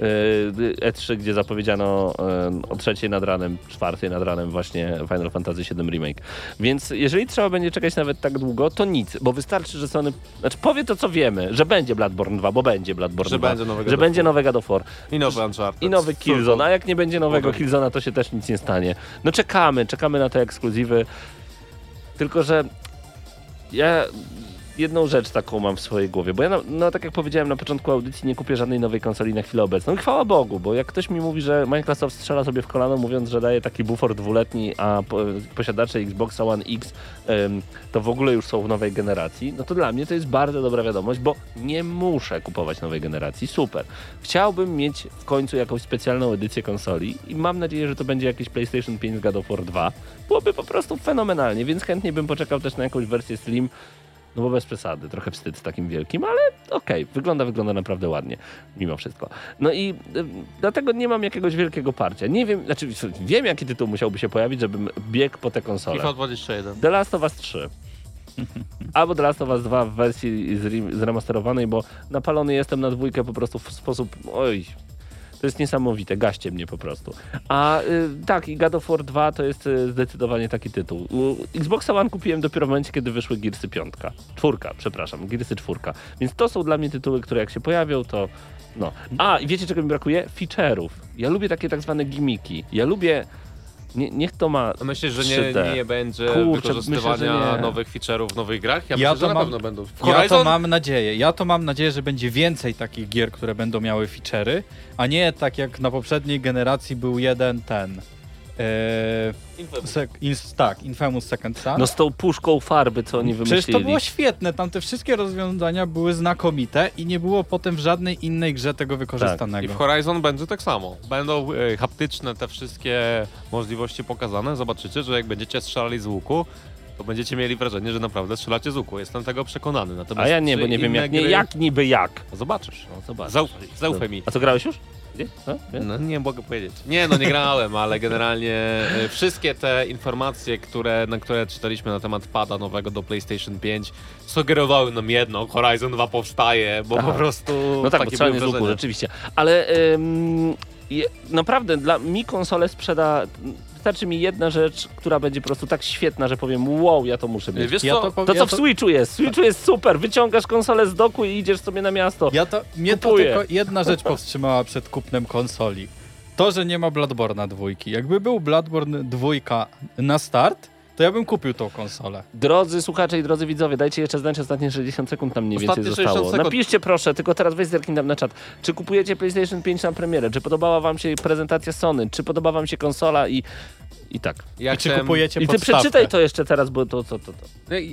Yy, E3, gdzie zapowiedziano yy, o trzeciej nad ranem, czwartej nad ranem właśnie Final Fantasy VII Remake. Więc jeżeli trzeba będzie czekać nawet tak długo, to nic, bo wystarczy, że Sony, znaczy powie to co wiemy, że będzie Bloodborne 2, bo będzie Bloodborne Że 2, będzie nowy God że będzie nowe God of War I nowy Uncharted. i nowy Killzone, a jak nie będzie nowego. Killzona, to się też nic nie stanie. No czekamy, czekamy na te ekskluzywy, tylko że ja jedną rzecz taką mam w swojej głowie, bo ja, no, no tak jak powiedziałem na początku audycji, nie kupię żadnej nowej konsoli na chwilę obecną i chwała Bogu, bo jak ktoś mi mówi, że Microsoft strzela sobie w kolano mówiąc, że daje taki bufor dwuletni, a po, posiadacze Xboxa One X em, to w ogóle już są w nowej generacji, no to dla mnie to jest bardzo dobra wiadomość, bo nie muszę kupować nowej generacji, super. Chciałbym mieć w końcu jakąś specjalną edycję konsoli i mam nadzieję, że to będzie jakieś PlayStation 5 z God of War 2. Byłoby po prostu fenomenalnie, więc chętnie bym poczekał też na jakąś wersję Slim, no bo bez przesady, trochę wstyd z takim wielkim, ale okej, wygląda, wygląda naprawdę ładnie, mimo wszystko. No i y, dlatego nie mam jakiegoś wielkiego parcia. Nie wiem, znaczy wiem jaki tytuł musiałby się pojawić, żebym biegł po te konsole. FIFA 21. The Last of Us 3. Albo The Last of Us 2 w wersji zre- zremasterowanej, bo napalony jestem na dwójkę po prostu w sposób. Oj. To jest niesamowite, gaście mnie po prostu. A y, tak, i God of War 2 to jest y, zdecydowanie taki tytuł. U, Xboxa One kupiłem dopiero w momencie, kiedy wyszły Gearsy 5. Czwórka, przepraszam, Gearsy 4. Więc to są dla mnie tytuły, które jak się pojawią, to no. A, i wiecie czego mi brakuje? Feature'ów. Ja lubię takie tak zwane gimmiki. Ja lubię... Nie, niech to ma A myślisz, że 3D. nie, nie będzie Kurczę, wykorzystywania myślę, że nie. nowych feature'ów w nowych grach? Ja, Ja myślę, to że na mam- pewno będą. W Ja to Horizon mam nadzieję. Ja to mam nadzieję, że będzie więcej takich gier, które będą miały feature'y, a nie tak jak na poprzedniej generacji był jeden ten. E, sek, ins, tak, Infamous Second Son. No z tą puszką farby, co oni wymyślili. Przecież to było świetne, tam te wszystkie rozwiązania były znakomite i nie było potem w żadnej innej grze tego I wykorzystanego. w Horizon będzie tak samo. Będą e, haptyczne te wszystkie możliwości pokazane. Zobaczycie, że jak będziecie strzelali z łuku, to będziecie mieli wrażenie, że naprawdę strzelacie z łuku. Jestem tego przekonany. Natomiast A ja nie, bo nie wiem jak, nie, gry- jak niby jak. Zobaczysz. No, zobacz. Zaufaj, zaufaj mi. A co grałeś już? Nie? No, nie? No nie mogę powiedzieć. Nie, no nie grałem, ale generalnie e, wszystkie te informacje, które, na które czytaliśmy na temat pada nowego do PlayStation 5 sugerowały nam jedno, Horizon 2 powstaje, bo Aha. po prostu No tak, bo takie były z łuku, rzeczywiście. Ale ym, je, naprawdę dla mi konsolę sprzeda... Wystarczy mi jedna rzecz, która będzie po prostu tak świetna, że powiem wow, ja to muszę mieć. Wiesz Ja co, to To ja co w Switchu jest? W Switchu jest super. Wyciągasz konsolę z doku i idziesz sobie na miasto. Ja to, mnie to Kupuję. tylko jedna rzecz powstrzymała przed kupnem konsoli. To, że nie ma Bloodborne'a dwójki. Jakby był Bloodborne dwójka na start, to ja bym kupił tą konsolę. Drodzy słuchacze i drodzy widzowie, dajcie jeszcze znać ostatnie 60 sekund tam mniej Ostatnie więcej 60 zostało. sekund. Napiszcie proszę, tylko teraz weź zerknij tam na czat. Czy kupujecie PlayStation 5 na premierę? Czy podobała wam się prezentacja Sony? Czy podoba wam się konsola i i tak. ja I czy chciałem- kupujecie I ty podstawkę? przeczytaj to jeszcze teraz, bo to to to. to.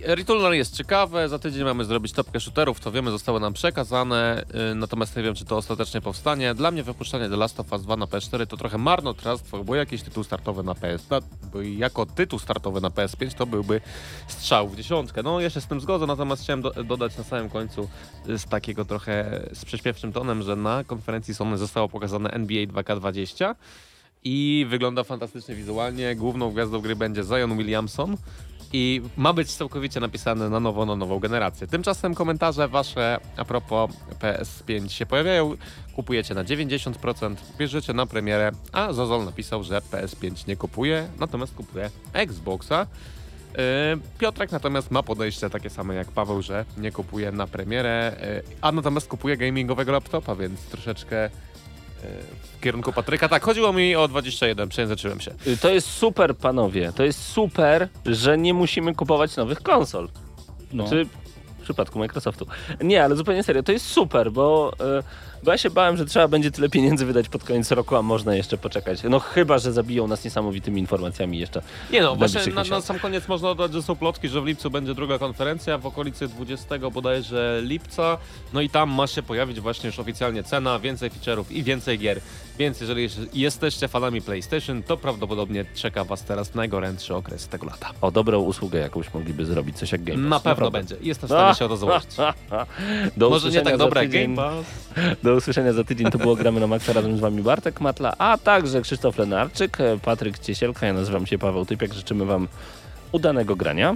Returnal jest ciekawe, za tydzień mamy zrobić topkę shooterów, to wiemy, zostało nam przekazane, y, natomiast nie wiem, czy to ostatecznie powstanie. Dla mnie wypuszczenie The Last of Us 2 na PS4 to trochę marnotrawstwo, bo jakiś tytuł startowy na PS, na- bo jako tytuł startowy na PS5 to byłby strzał w dziesiątkę. No, się z tym zgodzę, natomiast chciałem do, dodać na samym końcu y, z takiego trochę z prześpiewczym tonem, że na konferencji Sony zostało pokazane NBA 2K20 i wygląda fantastycznie wizualnie. Główną gwiazdą gry będzie Zion Williamson i ma być całkowicie napisane na nowo, na nową generację. Tymczasem komentarze wasze a propos PS5 się pojawiają. Kupujecie na 90%, bierzecie na premierę, a Zozol napisał, że PS5 nie kupuje, natomiast kupuje Xboxa. Yy, Piotrek natomiast ma podejście takie same jak Paweł, że nie kupuje na premierę, yy, a natomiast kupuje gamingowego laptopa, więc troszeczkę w kierunku Patryka. Tak, chodziło mi o 21, przejęzyczyłem się. Y, To jest super, panowie. To jest super, że nie musimy kupować nowych konsol. No. Czy w przypadku Microsoftu. Nie, ale zupełnie serio, to jest super, bo Bo ja się bałem, że trzeba będzie tyle pieniędzy wydać pod koniec roku, a można jeszcze poczekać. No chyba, że zabiją nas niesamowitymi informacjami jeszcze. Nie no, właśnie na, na sam koniec można dodać, że są plotki, że w lipcu będzie druga konferencja, w okolicy 20 bodajże lipca, no i tam ma się pojawić właśnie już oficjalnie cena, więcej feature'ów i więcej gier. Więc jeżeli jesteście fanami PlayStation, to prawdopodobnie czeka was teraz najgorętszy okres tego lata. O dobrą usługę jakąś mogliby zrobić, coś jak Game Pass. Na pewno Naprawdę. będzie. Jestem w stanie się o to założyć. <laughs> Do Może nie tak dobre. Game Pass. Usłyszenia za tydzień. To było Gramy na Maxa razem z wami Bartek Matla, a także Krzysztof Lenarczyk, Patryk Ciesielka. Ja nazywam się Paweł Typiak. Życzymy wam udanego grania.